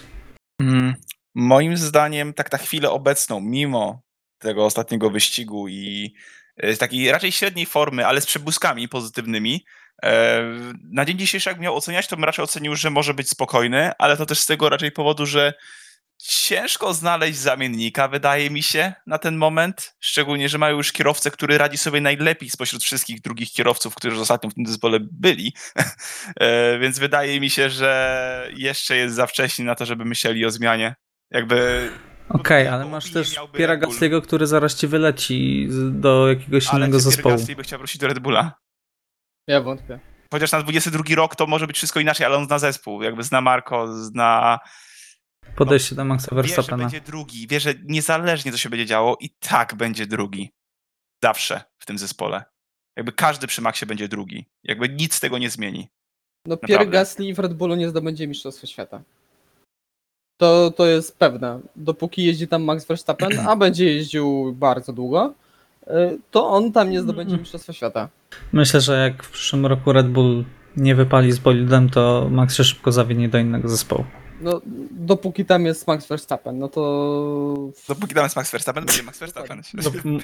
Mm, moim zdaniem, tak na chwilę obecną, mimo tego ostatniego wyścigu i e, takiej raczej średniej formy, ale z przebłyskami pozytywnymi, na dzień dzisiejszy, jak miał oceniać, to bym raczej ocenił, że może być spokojny, ale to też z tego raczej powodu, że ciężko znaleźć zamiennika, wydaje mi się, na ten moment. Szczególnie, że mają już kierowcę, który radzi sobie najlepiej spośród wszystkich drugich kierowców, którzy ostatnio w tym zespole byli. E, Więc wydaje mi się, że jeszcze jest za wcześnie na to, żeby myśleli o zmianie. Jakby Okej, ale Bo masz też Piera. Gasly'ego, który zaraz ci wyleci do jakiegoś ale innego zespołu. Gasly by chciał wrócić do Red Bulla. Ja wątpię. Chociaż na 22 rok to może być wszystko inaczej, ale on zna zespół. Jakby zna Marco, zna Podejście do Maxa Wie, że Verstappena. będzie drugi, wie, że niezależnie co się będzie działo, i tak będzie drugi. Zawsze w tym zespole. Jakby każdy przy Maxie będzie drugi. Jakby nic tego nie zmieni. No Pierre. Gasly w Red Bullu nie zdobędzie Mistrzostwa Świata. To, to jest pewne. Dopóki jeździ tam Max Verstappen, a będzie jeździł bardzo długo, to on tam nie zdobędzie Mistrzostwa Świata. Myślę, że jak w przyszłym roku Red Bull nie wypali z bolidem, to Max się szybko zawinie do innego zespołu. No, dopóki tam jest Max Verstappen, no to... Dopóki tam jest Max Verstappen, będzie Max Verstappen.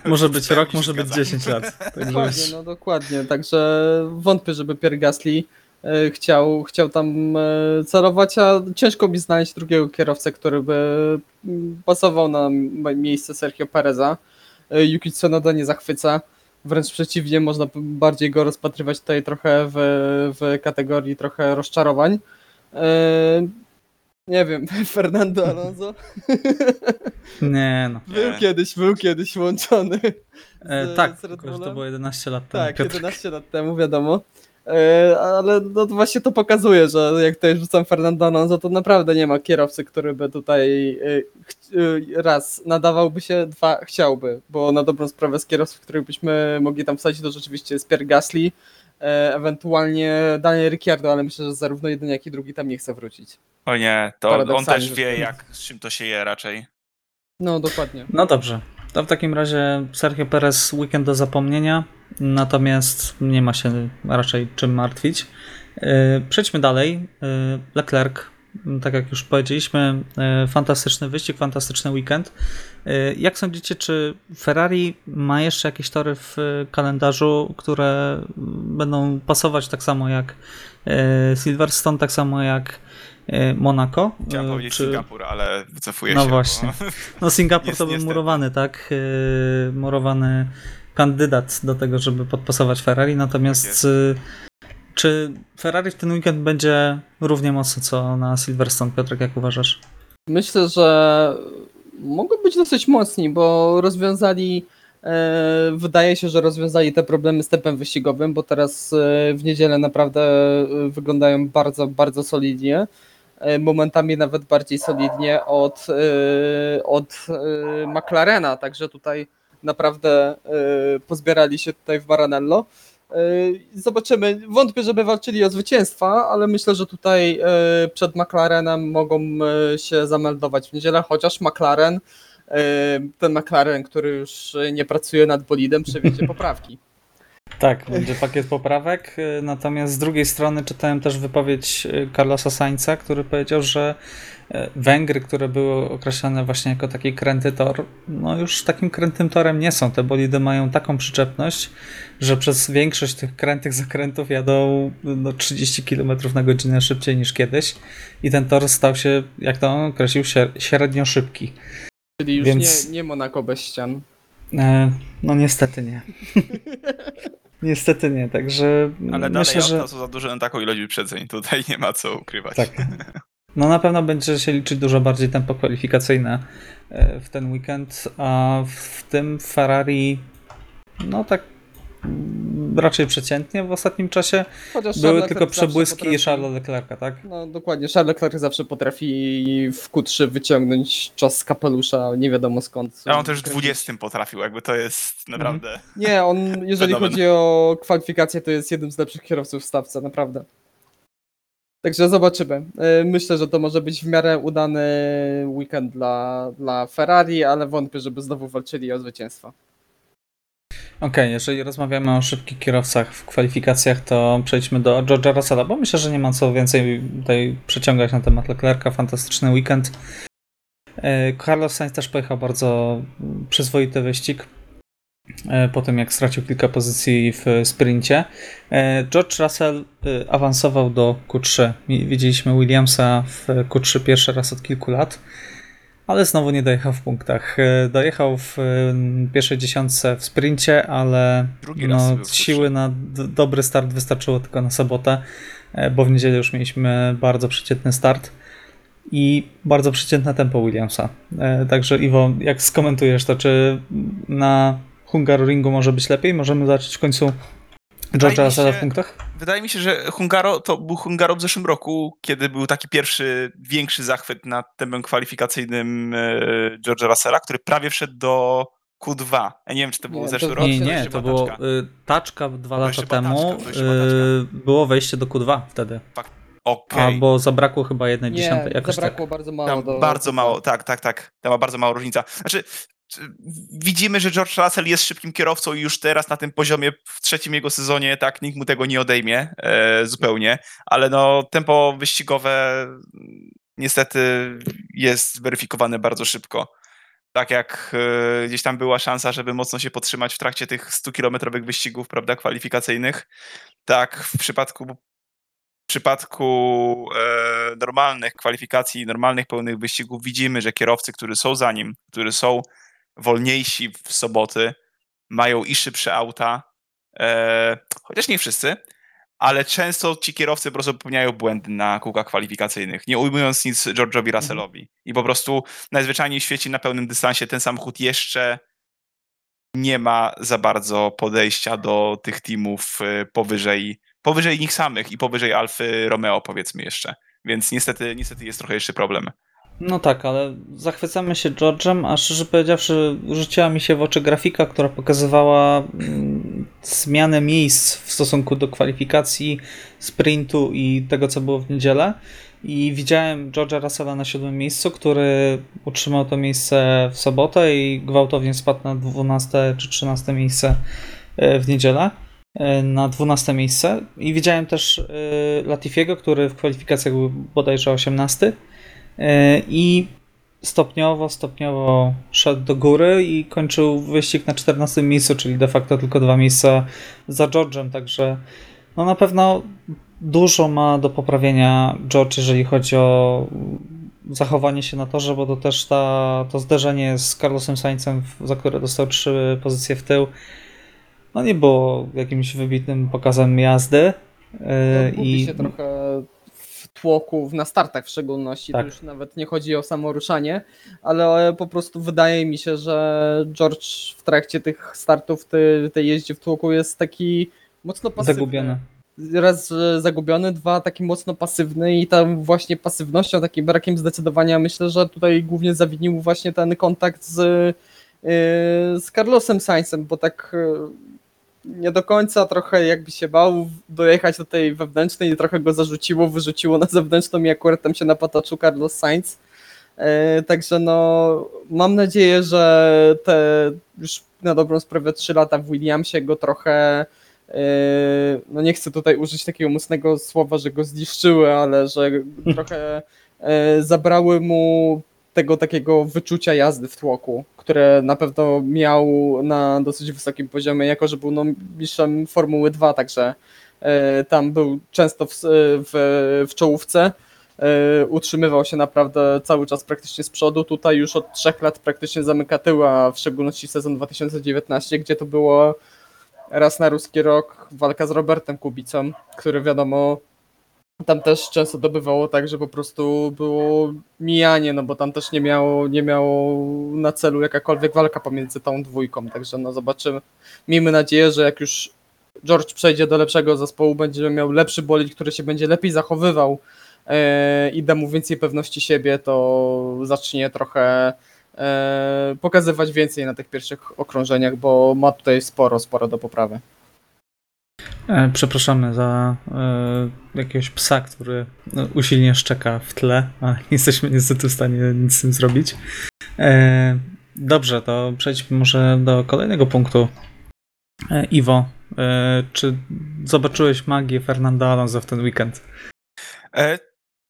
Może być Pełni rok, może być zgadzam. 10 lat. Także Dokładnie, no dokładnie. Także wątpię, żeby Pierre Gasly e, chciał, chciał tam e, celować, a ciężko mi znaleźć drugiego kierowcę, który by pasował na miejsce Sergio Pereza. E, Yuki Tsunoda nie zachwyca. Wręcz przeciwnie, można bardziej go rozpatrywać tutaj trochę w, w kategorii trochę rozczarowań. E, Nie wiem, Fernando Alonso nie no. był kiedyś, był kiedyś łączony. E, z- tak, z to było 11 lat temu. Tak, Piotr. 11 lat temu, wiadomo. E, Ale no to właśnie to pokazuje, że jak tutaj rzucam Fernando Alonso, to naprawdę nie ma kierowcy, który by tutaj e, e, raz nadawałby się, dwa chciałby, bo na dobrą sprawę z kierowców, których byśmy mogli tam wsadzić, to rzeczywiście jest Pierre Gasly, ewentualnie Daniel Ricciardo, ale myślę, że zarówno jeden, jak i drugi tam nie chce wrócić. O nie, to on też wie, jak, z czym to się je raczej. No dokładnie. No dobrze. To w takim razie Sergio Perez weekend do zapomnienia, natomiast nie ma się raczej czym martwić. Yy, Przejdźmy dalej. Yy, Leclerc, tak jak już powiedzieliśmy, yy, fantastyczny wyścig, fantastyczny weekend. Jak sądzicie, czy Ferrari ma jeszcze jakieś tory w kalendarzu, które będą pasować tak samo jak Silverstone, tak samo jak Monaco? Chciałem powiedzieć czy- Singapur, ale wycofuję No się. właśnie. Bo... no Singapur Jest to był niestety. murowany, tak? Murowany kandydat do tego, żeby podpasować Ferrari, Tak natomiast jest. yy, czy Ferrari w ten weekend będzie równie mocno co na Silverstone, Piotrek, jak uważasz? Myślę, że mogą być dosyć mocni, bo rozwiązali, e, wydaje się, że rozwiązali te problemy z tempem wyścigowym, bo teraz e, w niedzielę naprawdę e, wyglądają bardzo, bardzo solidnie. Momentami nawet bardziej solidnie od, od McLarena, także tutaj naprawdę e, pozbierali się tutaj w Maranello. E, Zobaczymy. Wątpię, żeby walczyli o zwycięstwa, ale myślę, że tutaj e, przed McLarenem mogą się zameldować w niedzielę, chociaż McLaren, ten McLaren, który już nie pracuje nad bolidem, przewiedzie poprawki. Tak, będzie pakiet poprawek, natomiast z drugiej strony czytałem też wypowiedź Carlosa Sainza, który powiedział, że Węgry, które były określane właśnie jako taki kręty tor, no już takim krętym torem nie są. Te bolidy mają taką przyczepność, że przez większość tych krętych zakrętów jadą no, 30 km na godzinę szybciej niż kiedyś i ten tor stał się, jak to on określił, śre- średnio szybki. Czyli już Więc- nie, nie Monaco bez ścian. E, no niestety nie. niestety nie, także Ale dalej myślę, że... auta są za duże na taką ilość wyprzedzeń. Tutaj nie ma co ukrywać. Tak. No na pewno będzie się liczyć dużo bardziej tempo kwalifikacyjne e, w ten weekend, a w tym Ferrari no tak mm, raczej przeciętnie w ostatnim czasie. Chociaż Były Charles tylko przebłyski potrafi- Charlesa Leclerca, tak? No dokładnie, Charles Leclerc zawsze potrafi w Q3 wyciągnąć czas z kapelusza, nie wiadomo skąd. Ja on też w Kręcić. 20 potrafił, jakby to jest naprawdę. Nie, on jeżeli Fenomen. chodzi o kwalifikacje, to jest jednym z lepszych kierowców w stawce, naprawdę. Także zobaczymy. E, Myślę, że to może być w miarę udany weekend dla, dla Ferrari, ale wątpię, żeby znowu walczyli o zwycięstwo. Okej, jeżeli rozmawiamy o szybkich kierowcach w kwalifikacjach, to przejdźmy do George'a Russella, bo myślę, że nie ma co więcej tutaj przeciągać na temat Leclerca. Fantastyczny weekend. E, Carlos Sainz też pojechał bardzo przyzwoity wyścig po tym, jak stracił kilka pozycji w sprincie. E, George Russell e, awansował do Q3. Mi- Widzieliśmy Williamsa w Q3 pierwszy raz od kilku lat. ale znowu nie dojechał w punktach. E, dojechał w e, pierwszej dziesiątce w sprincie, ale no, siły na dobry start wystarczyło tylko na sobotę, e, bo w niedzielę już mieliśmy bardzo przeciętny start i bardzo przeciętne tempo Williamsa. E, Także Iwo, jak skomentujesz to, czy na Hungaroringu może być lepiej? Możemy zobaczyć w końcu Wydaje George'a mi Russella się- w punktach? Wydaje mi się, że Hungaro to był Hungaro w zeszłym roku, kiedy był taki pierwszy, większy zachwyt nad tempem kwalifikacyjnym e, George'a Russella, który prawie wszedł do Q2. Ja nie wiem, czy to był Nie, zeszły rok, Nie, czy nie, to było taczka. y, taczka dwa To lata temu. taczka, y, było wejście do Q2 wtedy. Okej. Albo zabrakło chyba jednej Nie, dziesiątej. Jakoś zabrakło tak. bardzo mało. Tam do, bardzo mało, tak, tak, tak. Tam ma bardzo mała różnica. Znaczy, czy- widzimy, że George Russell jest szybkim kierowcą i już teraz na tym poziomie w trzecim jego sezonie, tak, nikt mu tego nie odejmie e, zupełnie, ale no tempo wyścigowe mm, niestety jest weryfikowane bardzo szybko. Tak jak e, gdzieś tam była szansa, żeby mocno się podtrzymać w trakcie tych 100-kilometrowych wyścigów, prawda, kwalifikacyjnych, tak w przypadku w przypadku e, normalnych kwalifikacji, normalnych pełnych wyścigów widzimy, że kierowcy, którzy są za nim, którzy są wolniejsi w soboty, mają i szybsze auta, e, chociaż nie wszyscy, ale często ci kierowcy po prostu popełniają błędy na kółkach kwalifikacyjnych, nie ujmując nic George'owi Russellowi. I po prostu najzwyczajniej w świecie na pełnym dystansie ten samochód jeszcze nie ma za bardzo podejścia do tych teamów e, powyżej, powyżej nich samych i powyżej Alfy Romeo powiedzmy jeszcze. Więc niestety, niestety jest trochę jeszcze problem. No tak, ale zachwycamy się George'em, a szczerze powiedziawszy, rzuciła mi się w oczy grafika, która pokazywała mm, zmianę miejsc w stosunku do kwalifikacji, sprintu i tego, co było w niedzielę. I widziałem George'a Russella na siódmym miejscu, który utrzymał to miejsce w sobotę i gwałtownie spadł na 12 czy 13 miejsce e, w niedzielę. e, Na 12 miejsce. I widziałem też e, Latifiego, który w kwalifikacjach był bodajże 18. E, I stopniowo, stopniowo szedł do góry i kończył wyścig na 14 miejscu, czyli de facto tylko dwa miejsca za George'em, także no na pewno dużo ma do poprawienia George, jeżeli chodzi o zachowanie się na torze, bo to też ta, to zderzenie z Carlosem Sainzem, za które dostał trzy pozycje w tył, no nie było jakimś wybitnym pokazem jazdy. E, No, I się trochę w tłoku, w- na startach w szczególności. Tak. To już nawet nie chodzi o samo ruszanie, ale po prostu wydaje mi się, że George w trakcie tych startów, tej, tej jeździe w tłoku jest taki mocno pasywny. zagubiony. Raz zagubiony, dwa taki mocno pasywny i tam właśnie pasywnością, takim brakiem zdecydowania myślę, że tutaj głównie zawinił właśnie ten kontakt z, yy, z Carlosem Sainzem, bo tak yy, nie do końca trochę jakby się bał dojechać do tej wewnętrznej i trochę go zarzuciło, wyrzuciło na zewnętrzną i akurat tam się napatoczył Carlos Sainz. Yy, Także no mam nadzieję, że te już na dobrą sprawę 3 lata w Williamsie go trochę yy, no nie chcę tutaj użyć takiego mocnego słowa, że go zniszczyły, ale że trochę yy, zabrały mu tego takiego wyczucia jazdy w tłoku, które na pewno miał na dosyć wysokim poziomie, jako że był no, mistrzem Formuły 2, także e, tam był często w, w, w czołówce. e, Utrzymywał się naprawdę cały czas praktycznie z przodu. Tutaj już od trzech lat praktycznie zamyka tył, a w szczególności sezon 2019, gdzie to było raz na ruski rok walka z Robertem Kubicą, który wiadomo tam też często dobywało tak, że po prostu było mijanie, no bo tam też nie miało, nie miało na celu jakakolwiek walka pomiędzy tą dwójką, także no zobaczymy. Miejmy nadzieję, że jak już George przejdzie do lepszego zespołu, będzie miał lepszy bolid, który się będzie lepiej zachowywał e, i da mu więcej pewności siebie, to zacznie trochę e, pokazywać więcej na tych pierwszych okrążeniach, bo ma tutaj sporo, sporo do poprawy. E, Przepraszamy za e, jakiegoś psa, który no, usilnie szczeka w tle, ale nie jesteśmy niestety w stanie nic z tym zrobić. E, dobrze, to przejdźmy może do kolejnego punktu. E, Iwo, e, czy zobaczyłeś magię Fernanda Alonso w ten weekend? E,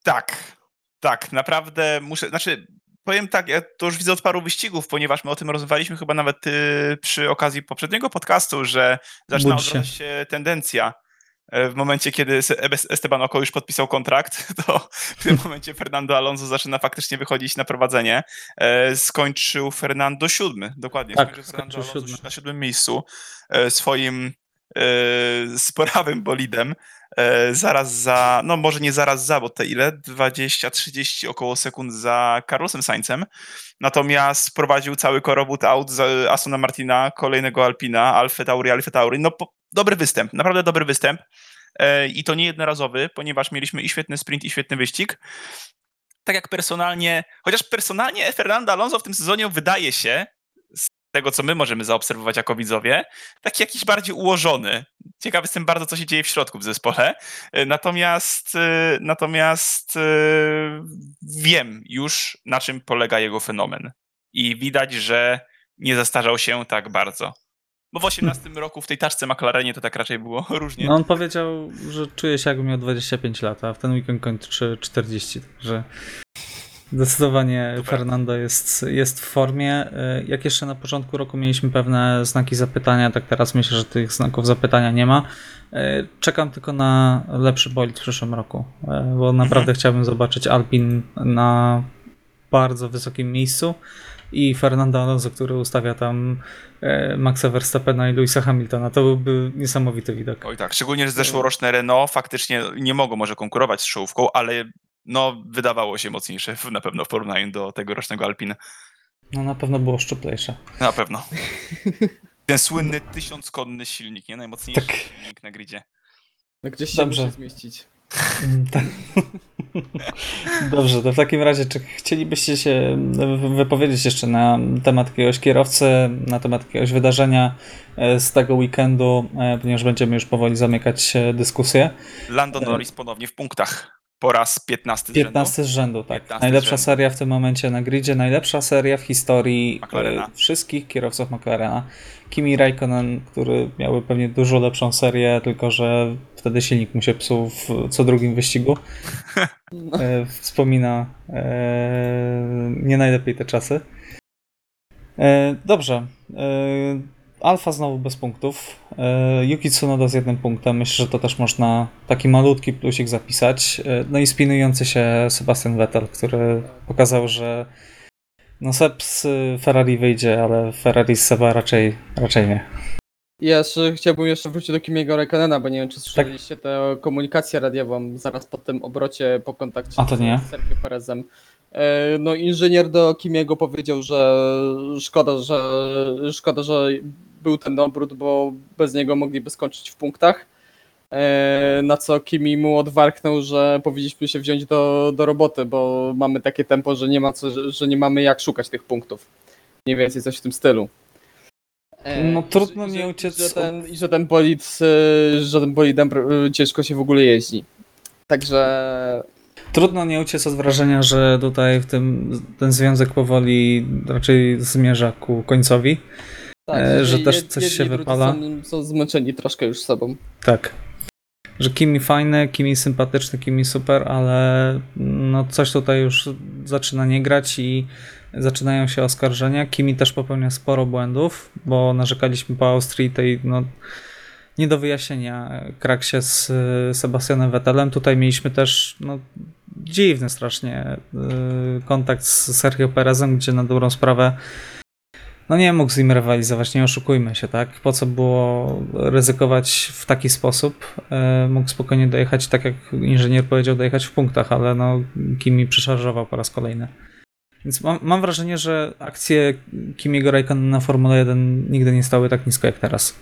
tak, tak, naprawdę muszę, znaczy powiem tak, ja to już widzę od paru wyścigów, ponieważ my o tym rozmawialiśmy chyba nawet y, przy okazji poprzedniego podcastu, że zaczyna odwracać się tendencja E, W momencie, kiedy Esteban Ocon już podpisał kontrakt, to w tym momencie Fernando Alonso zaczyna faktycznie wychodzić na prowadzenie. E, Skończył Fernando siódmy, dokładnie. Tak, skończył Fernando skończył Alonso siódmy. na siódmym miejscu e, swoim sporawym bolidem. E, Zaraz za, no może nie zaraz za, bo te ile? 20-30 około sekund za Carlosem Sainzem. Natomiast prowadził cały korowód aut z Astona Martina, kolejnego Alpina, Alfa Tauri, Alfa Tauri. No dobry występ, naprawdę dobry występ. E, I to nie jednorazowy, ponieważ mieliśmy i świetny sprint, i świetny wyścig. Tak jak personalnie, chociaż personalnie Fernando Alonso w tym sezonie wydaje się, tego co my możemy zaobserwować jako widzowie, taki jakiś bardziej ułożony. Ciekawy jestem bardzo, co się dzieje w środku w zespole. E, Natomiast, e, natomiast e, wiem już, na czym polega jego fenomen. I widać, że nie zastarzał się tak bardzo. Bo w 18 roku w tej taczce McLarenie to tak raczej było różnie. No on powiedział, że czuje się jakby miał 25 lat, a w ten weekend kończy 40, także zdecydowanie Super. Fernando jest, jest w formie. Y, Jak jeszcze na początku roku mieliśmy pewne znaki zapytania, tak teraz myślę, że tych znaków zapytania nie ma. Y, Czekam tylko na lepszy bolid w przyszłym roku, y, bo naprawdę chciałbym zobaczyć Alpin na bardzo wysokim miejscu i Fernando Alonso, który ustawia tam Maxa Verstappena i Louisa Hamiltona. To byłby niesamowity widok. Oj tak, szczególnie, że zeszłoroczne Renault faktycznie nie mogło może konkurować z czołówką, ale no wydawało się mocniejsze w- na pewno w porównaniu do tegorocznego Alpina. No na pewno było szczuplejsze. Na pewno. Ten słynny tysiąckonny silnik, nie? Najmocniejszy Tak. silnik na gridzie. No gdzieś się Dobrze. musi zmieścić. Mm, tak. Dobrze, to w takim razie, czy chcielibyście się wy- wypowiedzieć jeszcze na temat jakiegoś kierowcy, na temat jakiegoś wydarzenia e, z tego weekendu, e, ponieważ będziemy już powoli zamykać e, dyskusję. Lando Norris ponownie w punktach. Po raz 15 z 15 z rzędu, tak. 15 z Najlepsza rzędu. seria w tym momencie na gridzie, najlepsza seria w historii McLarena. e, wszystkich kierowców McLarena. Kimi Raikkonen, który miałby pewnie dużo lepszą serię, tylko że wtedy silnik mu się psuł w co drugim wyścigu. No. Wspomina e, nie najlepiej te czasy. Dobrze. Alfa znowu bez punktów. E, Yuki Tsunoda z jednym punktem. Myślę, że to też można taki malutki plusik zapisać. E, No i spinujący się Sebastian Vettel, który pokazał, że no Seb z Ferrari wyjdzie, ale Ferrari z Seba raczej, raczej nie. Ja jeszcze chciałbym jeszcze wrócić do Kimiego Raikkonena, bo nie wiem, Tak. czy słyszeliście tę komunikację radiową zaraz po tym obrocie, po kontakcie A to nie. z Sergio Perezem. E, No inżynier do Kimiego powiedział, że szkoda, że szkoda, że był ten obrót, bo bez niego mogliby skończyć w punktach. E, Na co Kimi mu odwarknął, że powinniśmy się wziąć do, do roboty, bo mamy takie tempo, że nie ma co, że- nie mamy jak szukać tych punktów. Mniej więcej coś w tym stylu. E, No, trudno że- nie uciec Że ten, I że ten bolid, e, że ten bolidem ciężko się w ogóle jeździ. Także Trudno nie uciec od wrażenia, że tutaj w tym ten związek powoli raczej zmierza ku końcowi. Tak, E, że też jed- coś jedni się wypala. Są, są zmęczeni troszkę już sobą. Tak. Że Kimi fajny, Kimi sympatyczny, Kimi super, ale no coś tutaj już zaczyna nie grać i zaczynają się oskarżenia. Kimi też popełnia sporo błędów, bo narzekaliśmy po Austrii tej no, nie do wyjaśnienia kraksie z y, Sebastianem Vettelem. Tutaj mieliśmy też no, dziwny strasznie y, kontakt z Sergio Perezem, gdzie na dobrą sprawę no nie mógł z nim rywalizować, nie oszukujmy się, tak? Po co było ryzykować w taki sposób? E, Mógł spokojnie dojechać, tak jak inżynier powiedział, dojechać w punktach, ale no Kimi przeszarżował po raz kolejny. Więc mam, mam wrażenie, że akcje Kimiego Raikkonena na Formule 1 nigdy nie stały tak nisko jak teraz.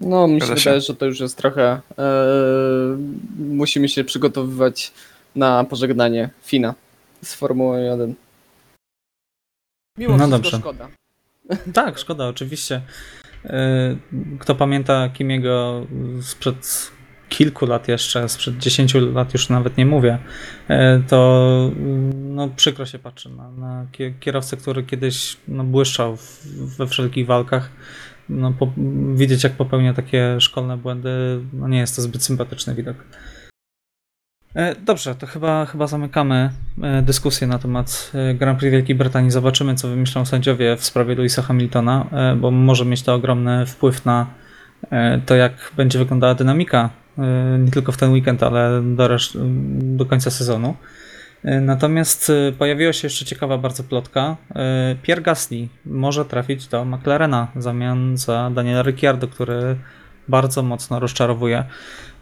No, mi się wydaje, że to już jest trochę. E, musimy się przygotowywać na pożegnanie Fina z Formuły 1. Mimo No wszystko dobrze. szkoda. Tak, szkoda, oczywiście. E, Kto pamięta Kimiego sprzed kilku lat jeszcze, sprzed 10 lat już nawet nie mówię, e, to no, przykro się patrzy na, na kie- kierowcę, który kiedyś no, błyszczał w, we wszelkich walkach. No, po, widzieć jak popełnia takie szkolne błędy, no nie jest to zbyt sympatyczny widok. E, Dobrze, to chyba, chyba zamykamy e, dyskusję na temat e, Grand Prix Wielkiej Brytanii. Zobaczymy, co wymyślą sędziowie w sprawie Louisa Hamiltona, bo może mieć to ogromny wpływ na to, jak będzie wyglądała dynamika nie tylko w ten weekend, ale do, reszt- do końca sezonu. Natomiast pojawiła się jeszcze ciekawa bardzo plotka. Pierre Gasly może trafić do McLarena w zamian za Daniela Ricciardo, który bardzo mocno rozczarowuje.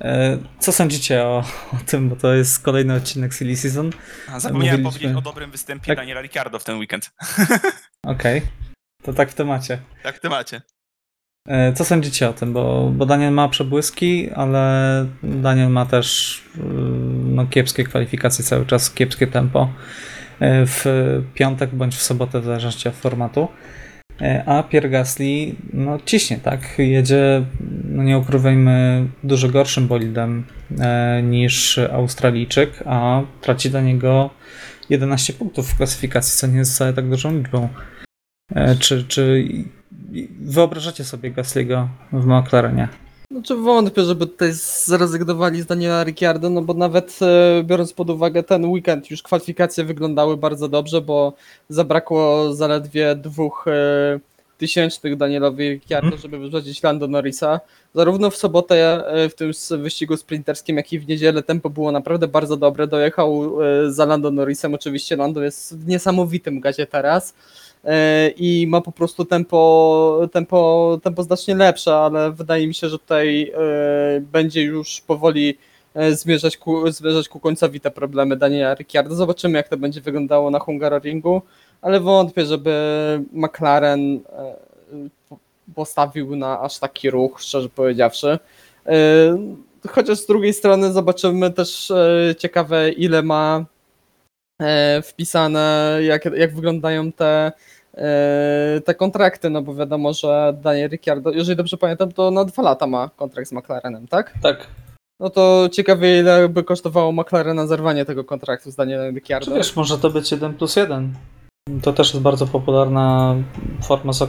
E, Co sądzicie o, o tym, bo to jest kolejny odcinek Silly Season? A zapomniałem Mówiliśmy- powiedzieć o dobrym występie Tak. Daniela Ricciardo w ten weekend. Okej, to tak w temacie. Tak w temacie. E, Co sądzicie o tym? Bo, bo Daniel ma przebłyski, ale Daniel ma też yy, no, kiepskie kwalifikacje cały czas, kiepskie tempo e, w piątek bądź w sobotę, w zależności od formatu. E, A Pierre Gasly no, ciśnie, tak? Jedzie, no nie ukrywajmy, dużo gorszym bolidem e, niż Australijczyk, a traci dla niego 11 punktów w klasyfikacji, co nie jest wcale tak dużą liczbą. E, Czy, czy wyobrażacie sobie Gasly'ego w McLarenie? Znaczy wątpię, żeby tutaj zrezygnowali z Daniela Ricciardo, no bo nawet e, biorąc pod uwagę ten weekend, już kwalifikacje wyglądały bardzo dobrze, bo zabrakło zaledwie dwóch e, tysięcznych Danielowi Ricciardo, Mhm. żeby wyprzedzić Lando Norrisa. Zarówno w sobotę e, w tym wyścigu sprinterskim, jak i w niedzielę tempo było naprawdę bardzo dobre. Dojechał za Lando Norrisem, oczywiście Lando jest w niesamowitym gazie teraz i ma po prostu tempo, tempo, tempo znacznie lepsze, ale wydaje mi się, że tutaj e, będzie już powoli e, zmierzać ku, zmierzać ku końcowi te problemy Daniela Ricciardo. Zobaczymy, jak to będzie wyglądało na Hungaroringu, ale wątpię, żeby McLaren e, po- postawił na aż taki ruch, szczerze powiedziawszy. E, Chociaż z drugiej strony zobaczymy też e, ciekawe, ile ma e, wpisane, jak, jak wyglądają te, e, te kontrakty, no bo wiadomo, że Daniel Ricciardo, jeżeli dobrze pamiętam, to na dwa lata ma kontrakt z McLarenem, tak? Tak. No to ciekawie, ile by kosztowało McLarena zerwanie tego kontraktu z Danielem Ricciardo. Czy wiesz, może to być 1 plus 1. To też jest bardzo popularna forma za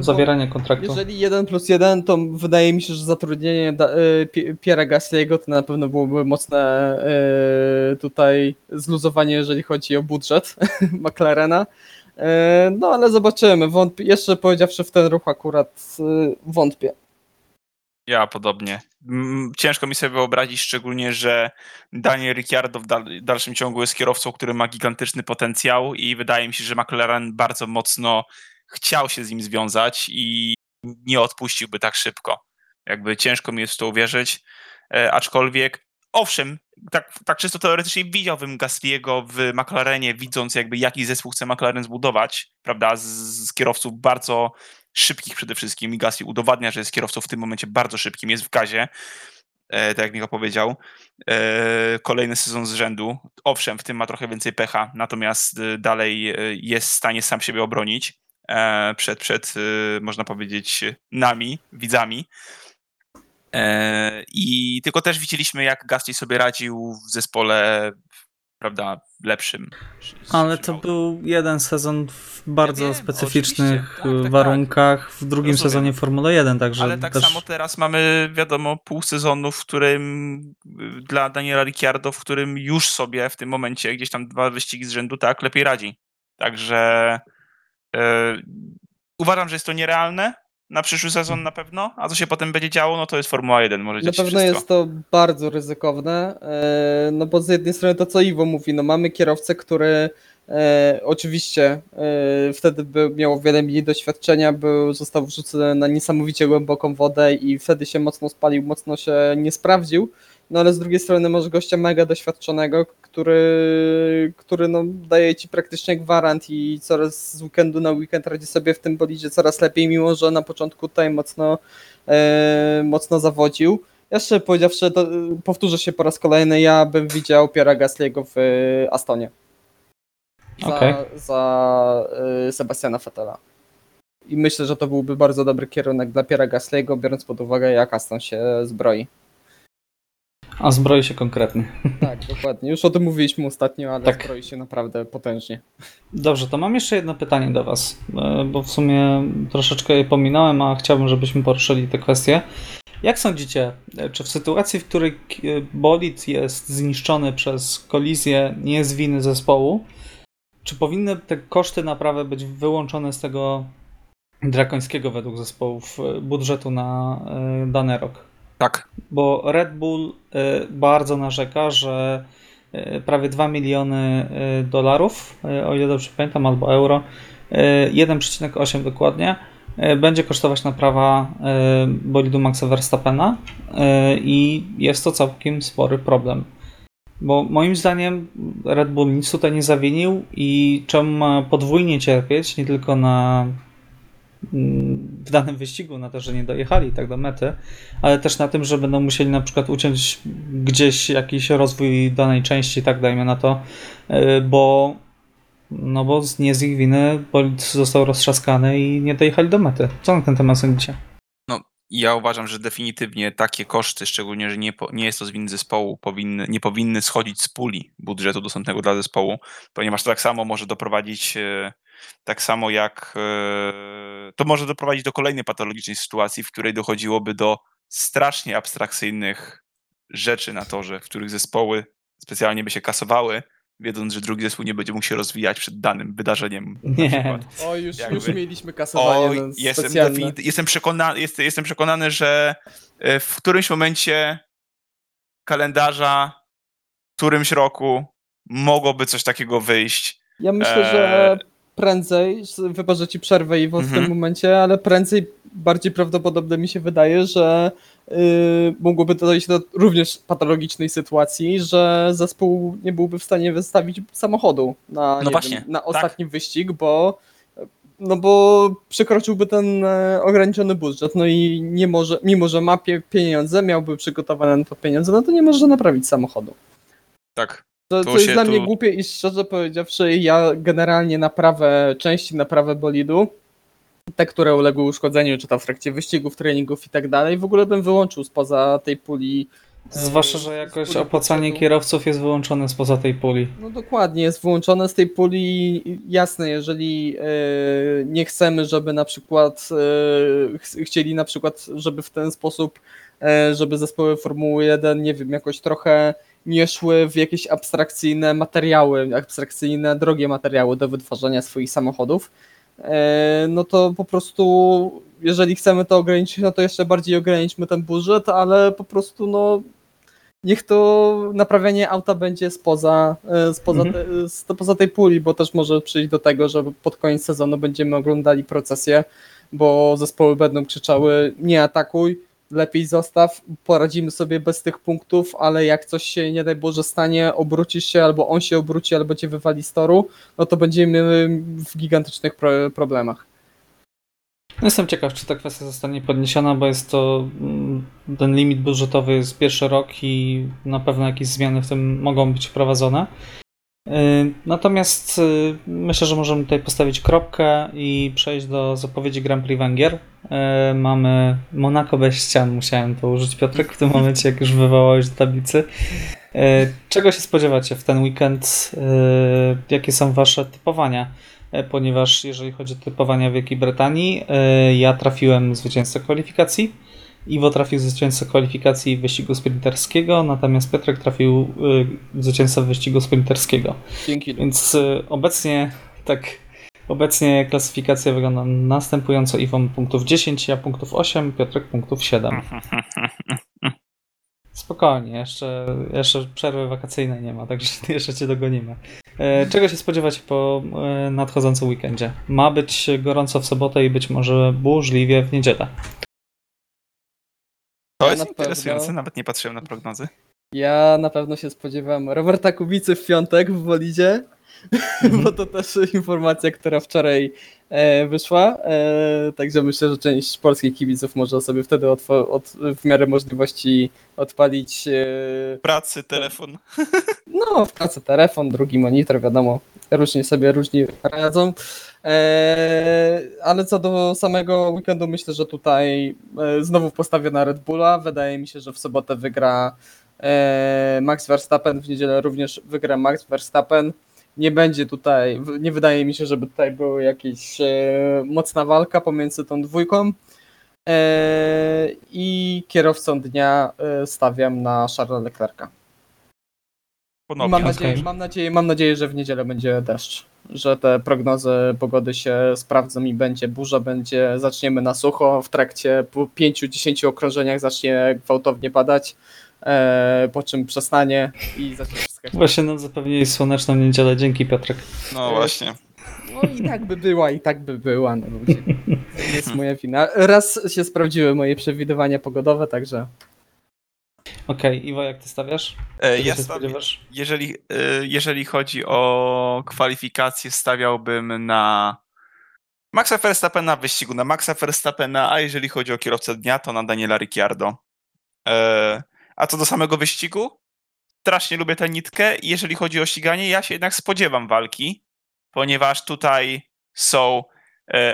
zawierania kontraktu. Jeżeli 1 plus 1, to wydaje mi się, że zatrudnienie da- y, Pi- Pierre'a Gasly'ego to na pewno byłoby mocne y, tutaj zluzowanie, jeżeli chodzi o budżet McLarena. Y, No ale zobaczymy. Wątpię, jeszcze powiedziawszy w ten ruch akurat y, wątpię. Ja podobnie. Ciężko mi sobie wyobrazić, szczególnie, że Daniel Ricciardo w dal- dalszym ciągu jest kierowcą, który ma gigantyczny potencjał i wydaje mi się, że McLaren bardzo mocno chciał się z nim związać i nie odpuściłby tak szybko. Jakby ciężko mi jest w to uwierzyć, e, aczkolwiek owszem, tak, tak czysto teoretycznie widziałbym Gasly'ego w McLarenie, widząc jakby jaki zespół chce McLaren zbudować, prawda, z, z kierowców bardzo szybkich przede wszystkim i Gasly udowadnia, że jest kierowcą w tym momencie bardzo szybkim, jest w gazie, e, tak jak Michał powiedział. E, kolejny sezon z rzędu. Owszem, w tym ma trochę więcej pecha, natomiast e, dalej e, jest w stanie sam siebie obronić e, przed, przed e, można powiedzieć, nami, widzami. I tylko też widzieliśmy, jak Gasly sobie radził w zespole, prawda, lepszym. Ale to był jeden sezon w bardzo wiem, specyficznych oczywiście. Tak, tak, tak. warunkach w drugim Rozumiem. sezonie Formuły 1, także Ale tak też... samo teraz mamy, wiadomo, pół sezonu, w którym y, dla Daniela Ricciardo, w którym już sobie w tym momencie gdzieś tam dwa wyścigi z rzędu tak lepiej radzi. Także y, uważam, że jest to nierealne na przyszły sezon na pewno, a co się potem będzie działo, no to jest Formuła 1, może Na pewno wszystko. jest to bardzo ryzykowne, e, no bo z jednej strony to co Iwo mówi, no mamy kierowcę, który e, oczywiście e, wtedy by miał wiele mniej doświadczenia, był, został wrzucony na niesamowicie głęboką wodę i wtedy się mocno spalił, mocno się nie sprawdził, no ale z drugiej strony masz gościa mega doświadczonego, który, który no, daje ci praktycznie gwarant i coraz z weekendu na weekend radzi sobie w tym bolidzie coraz lepiej, mimo że na początku tutaj mocno, e, mocno zawodził. Jeszcze powiedziawszy, to powtórzę się po raz kolejny, ja bym widział Pierre'a Gasly'ego w y, Astonie. Za, Okej. za y, Sebastiana Vettela. I myślę, że to byłby bardzo dobry kierunek dla Pierre'a Gasly'ego, biorąc pod uwagę, jak Aston się zbroi. A zbroi się konkretnie. Tak, dokładnie. Już o tym mówiliśmy ostatnio, ale Tak. zbroi się naprawdę potężnie. Dobrze, to mam jeszcze jedno pytanie do Was, e, bo w sumie troszeczkę je pominąłem, a chciałbym, żebyśmy poruszyli te kwestie. Jak sądzicie, e, czy w sytuacji, w której k- bolid jest zniszczony przez kolizję, nie jest winy zespołu, czy powinny te koszty naprawy być wyłączone z tego drakońskiego według zespołów e, budżetu na e, dany rok? Tak. bo Red Bull y, bardzo narzeka, że y, prawie 2 miliony y, dolarów, o ile dobrze pamiętam, albo euro, y, 1,8 dokładnie, będzie kosztować naprawa bolidu Maxa Verstappena i jest to całkiem spory problem. Bo moim zdaniem Red Bull nic tutaj nie zawinił i czemu ma podwójnie cierpieć, nie tylko na w danym wyścigu, na to, że nie dojechali tak do mety, ale też na tym, że będą musieli na przykład uciąć gdzieś jakiś rozwój danej części, tak dajmy na to, yy, bo no bo nie z ich winy bolid został roztrzaskany i nie dojechali do mety. Co na ten temat sądzicie? I ja uważam, że definitywnie takie koszty, szczególnie, że nie, po, nie jest to z winy zespołu, powinny, nie powinny schodzić z puli budżetu dostępnego dla zespołu, ponieważ to tak samo może doprowadzić, e, tak samo jak e, to może doprowadzić do kolejnej patologicznej sytuacji, w której dochodziłoby do strasznie abstrakcyjnych rzeczy na torze, w których zespoły specjalnie by się kasowały, wiedząc, że drugi zespół nie będzie mógł się rozwijać przed danym wydarzeniem. Nie. O, już, Jakby- już mieliśmy kasowanie no, jestem, jestem, przekonany, jest, jestem przekonany, że e, w którymś momencie kalendarza, w którymś roku mogłoby coś takiego wyjść. Ja myślę, że prędzej, wybaczę ci przerwę i w Mhm. tym momencie, ale prędzej bardziej prawdopodobne mi się wydaje, że y, mogłoby dojść do również patologicznej sytuacji, że zespół nie byłby w stanie wystawić samochodu na, właśnie, wiem, na tak. ostatni wyścig, bo no bo przekroczyłby ten e, ograniczony budżet, no i nie może, mimo że ma pie, pieniądze, miałby przygotowane na to pieniądze, no to nie może naprawić samochodu. Tak. To, to jest dla mnie tu- głupie i szczerze powiedziawszy, ja generalnie naprawę części, naprawę bolidu, te, które uległy uszkodzeniu, czy tam w trakcie wyścigów, treningów i tak dalej, w ogóle bym wyłączył spoza tej puli. e, Zwłaszcza, że jakoś opłacanie kierowców jest wyłączone spoza tej puli. No dokładnie, jest wyłączone z tej puli. Jasne, jeżeli e, nie chcemy, żeby na przykład e, ch- chcieli na przykład, żeby w ten sposób, żeby zespoły Formuły 1, nie wiem, jakoś trochę nie szły w jakieś abstrakcyjne materiały, abstrakcyjne, drogie materiały do wytwarzania swoich samochodów, e, no to po prostu, jeżeli chcemy to ograniczyć, no to jeszcze bardziej ograniczmy ten budżet, ale po prostu no niech to naprawianie auta będzie spoza, e, spoza, Mhm. te, spoza tej puli, bo też może przyjść do tego, że pod koniec sezonu będziemy oglądali procesję, bo zespoły będą krzyczały nie atakuj, lepiej zostaw, poradzimy sobie bez tych punktów, ale jak coś się nie daj Boże stanie, obrócisz się, albo on się obróci, albo cię wywali z toru, no to będziemy w gigantycznych pro- problemach. No Jestem ciekaw, czy ta kwestia zostanie podniesiona, bo jest to mm, ten limit budżetowy jest pierwszy rok i na pewno jakieś zmiany w tym mogą być wprowadzone. Yy, Natomiast yy, myślę, że możemy tutaj postawić kropkę i przejść do zapowiedzi Grand Prix Węgier. Yy, Mamy Monaco bez ścian, musiałem to użyć Piotrek w tym momencie, jak już wywołałeś do tablicy. Czego się spodziewacie w ten weekend? Jakie są wasze typowania? Ponieważ jeżeli chodzi o typowania Wielkiej Brytanii, ja trafiłem zwycięzcę kwalifikacji, Iwo trafił zwycięzcę kwalifikacji wyścigu sprinterskiego, natomiast Piotrek trafił e, zwycięzcę wyścigu sprinterskiego. Dzięki. Więc e, obecnie tak obecnie klasyfikacja wygląda następująco. Iwo ma punktów 10, ja punktów 8, Piotrek punktów 7. Spokojnie, jeszcze, jeszcze przerwy wakacyjnej nie ma, także jeszcze cię dogonimy. E, Czego się spodziewać po e, nadchodzącym weekendzie? Ma być gorąco w sobotę i być może burzliwie w niedzielę. To Ja jest na interesujące, pewno- nawet nie patrzyłem na prognozy. Ja na pewno się spodziewam Roberta Kubicy w piątek w Bolidzie, bo to też informacja, która wczoraj e, wyszła, e, także myślę, że część polskich kibiców może sobie wtedy otwo- od, w miarę możliwości odpalić e, Pracy, telefon. no w pracy telefon, drugi monitor, wiadomo, różnie sobie różni radzą. E, ale co do samego weekendu, myślę, że tutaj e, znowu postawię na Red Bulla. Wydaje mi się, że w sobotę wygra e, Max Verstappen, w niedzielę również wygra Max Verstappen. Nie będzie tutaj, nie wydaje mi się, żeby tutaj była jakaś mocna walka pomiędzy tą dwójką. I kierowcą dnia stawiam na Charlesa Leclerca. Ponownie. Mam nadzieję, mam, nadzieję, mam nadzieję, że w niedzielę będzie deszcz. Że te prognozy pogody się sprawdzą i będzie burza, będzie, zaczniemy na sucho, w trakcie po 5-10 okrążeniach zacznie gwałtownie padać, e, po czym przestanie i zacznie wszystko. Właśnie nam zapewnili słoneczną niedzielę. Dzięki Piotrek. No właśnie. No i tak by była, i tak by była, no ludzie. To nie jest moja wina. Raz się sprawdziły moje przewidywania pogodowe, także Okej, Iwo, jak ty stawiasz? E, Ja stawiam, jeżeli, e, jeżeli chodzi o kwalifikacje, stawiałbym na Maxa Verstappena w wyścigu, na Maxa Verstappena, a jeżeli chodzi o kierowcę dnia, to na Daniela Ricciardo. E, A co do samego wyścigu, strasznie lubię tę nitkę jeżeli chodzi o ściganie, ja się jednak spodziewam walki, ponieważ tutaj są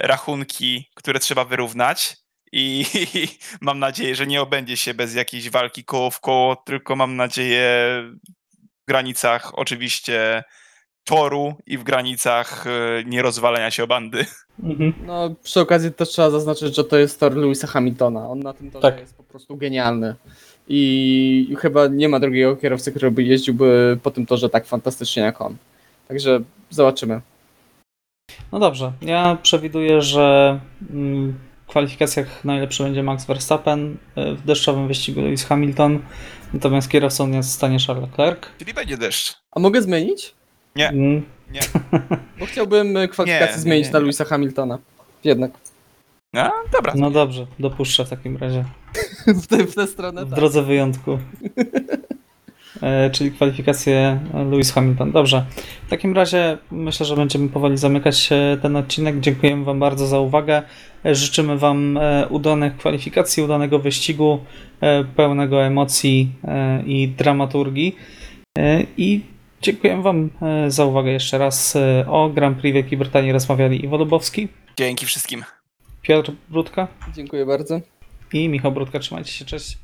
rachunki, które trzeba wyrównać i mam nadzieję, że nie obędzie się bez jakiejś walki koło w koło, tylko mam nadzieję w granicach oczywiście toru i w granicach e, nierozwalenia się o bandy. Mhm. no przy okazji też trzeba zaznaczyć, że to jest tor Louisa Hamiltona. On na tym torze Tak. jest po prostu genialny. I chyba nie ma drugiego kierowcy, który by jeździłby po tym torze tak fantastycznie jak on. Także zobaczymy. No dobrze, ja przewiduję, że mm, kwalifikacjach najlepszy będzie Max Verstappen, y, w deszczowym wyścigu Lewis Hamilton, natomiast kierowcą nie zostanie Charles Leclerc. Czyli będzie deszcz. A mogę zmienić? Nie. Mm, Bo chciałbym e, kwalifikację Nie, nie, zmienić nie, na nie. Louisa Hamiltona. Jednak. A, dobra. No dobrze, dopuszczę w takim razie. w, tę, w tę stronę W tak. drodze wyjątku. E, czyli kwalifikacje Lewis Hamilton. Dobrze. W takim razie myślę, że będziemy powoli zamykać e, ten odcinek. Dziękujemy Wam bardzo za uwagę. E, Życzymy Wam e, udanych kwalifikacji, udanego wyścigu, e, pełnego emocji e, i dramaturgii. E, I dziękujemy Wam e, za uwagę jeszcze raz. E, O Grand Prix Wielkiej Brytanii rozmawiali Iwo Lubowski, Dzięki wszystkim. Piotr Brudka Dziękuję bardzo. i Michał Brudka. Trzymajcie się, cześć.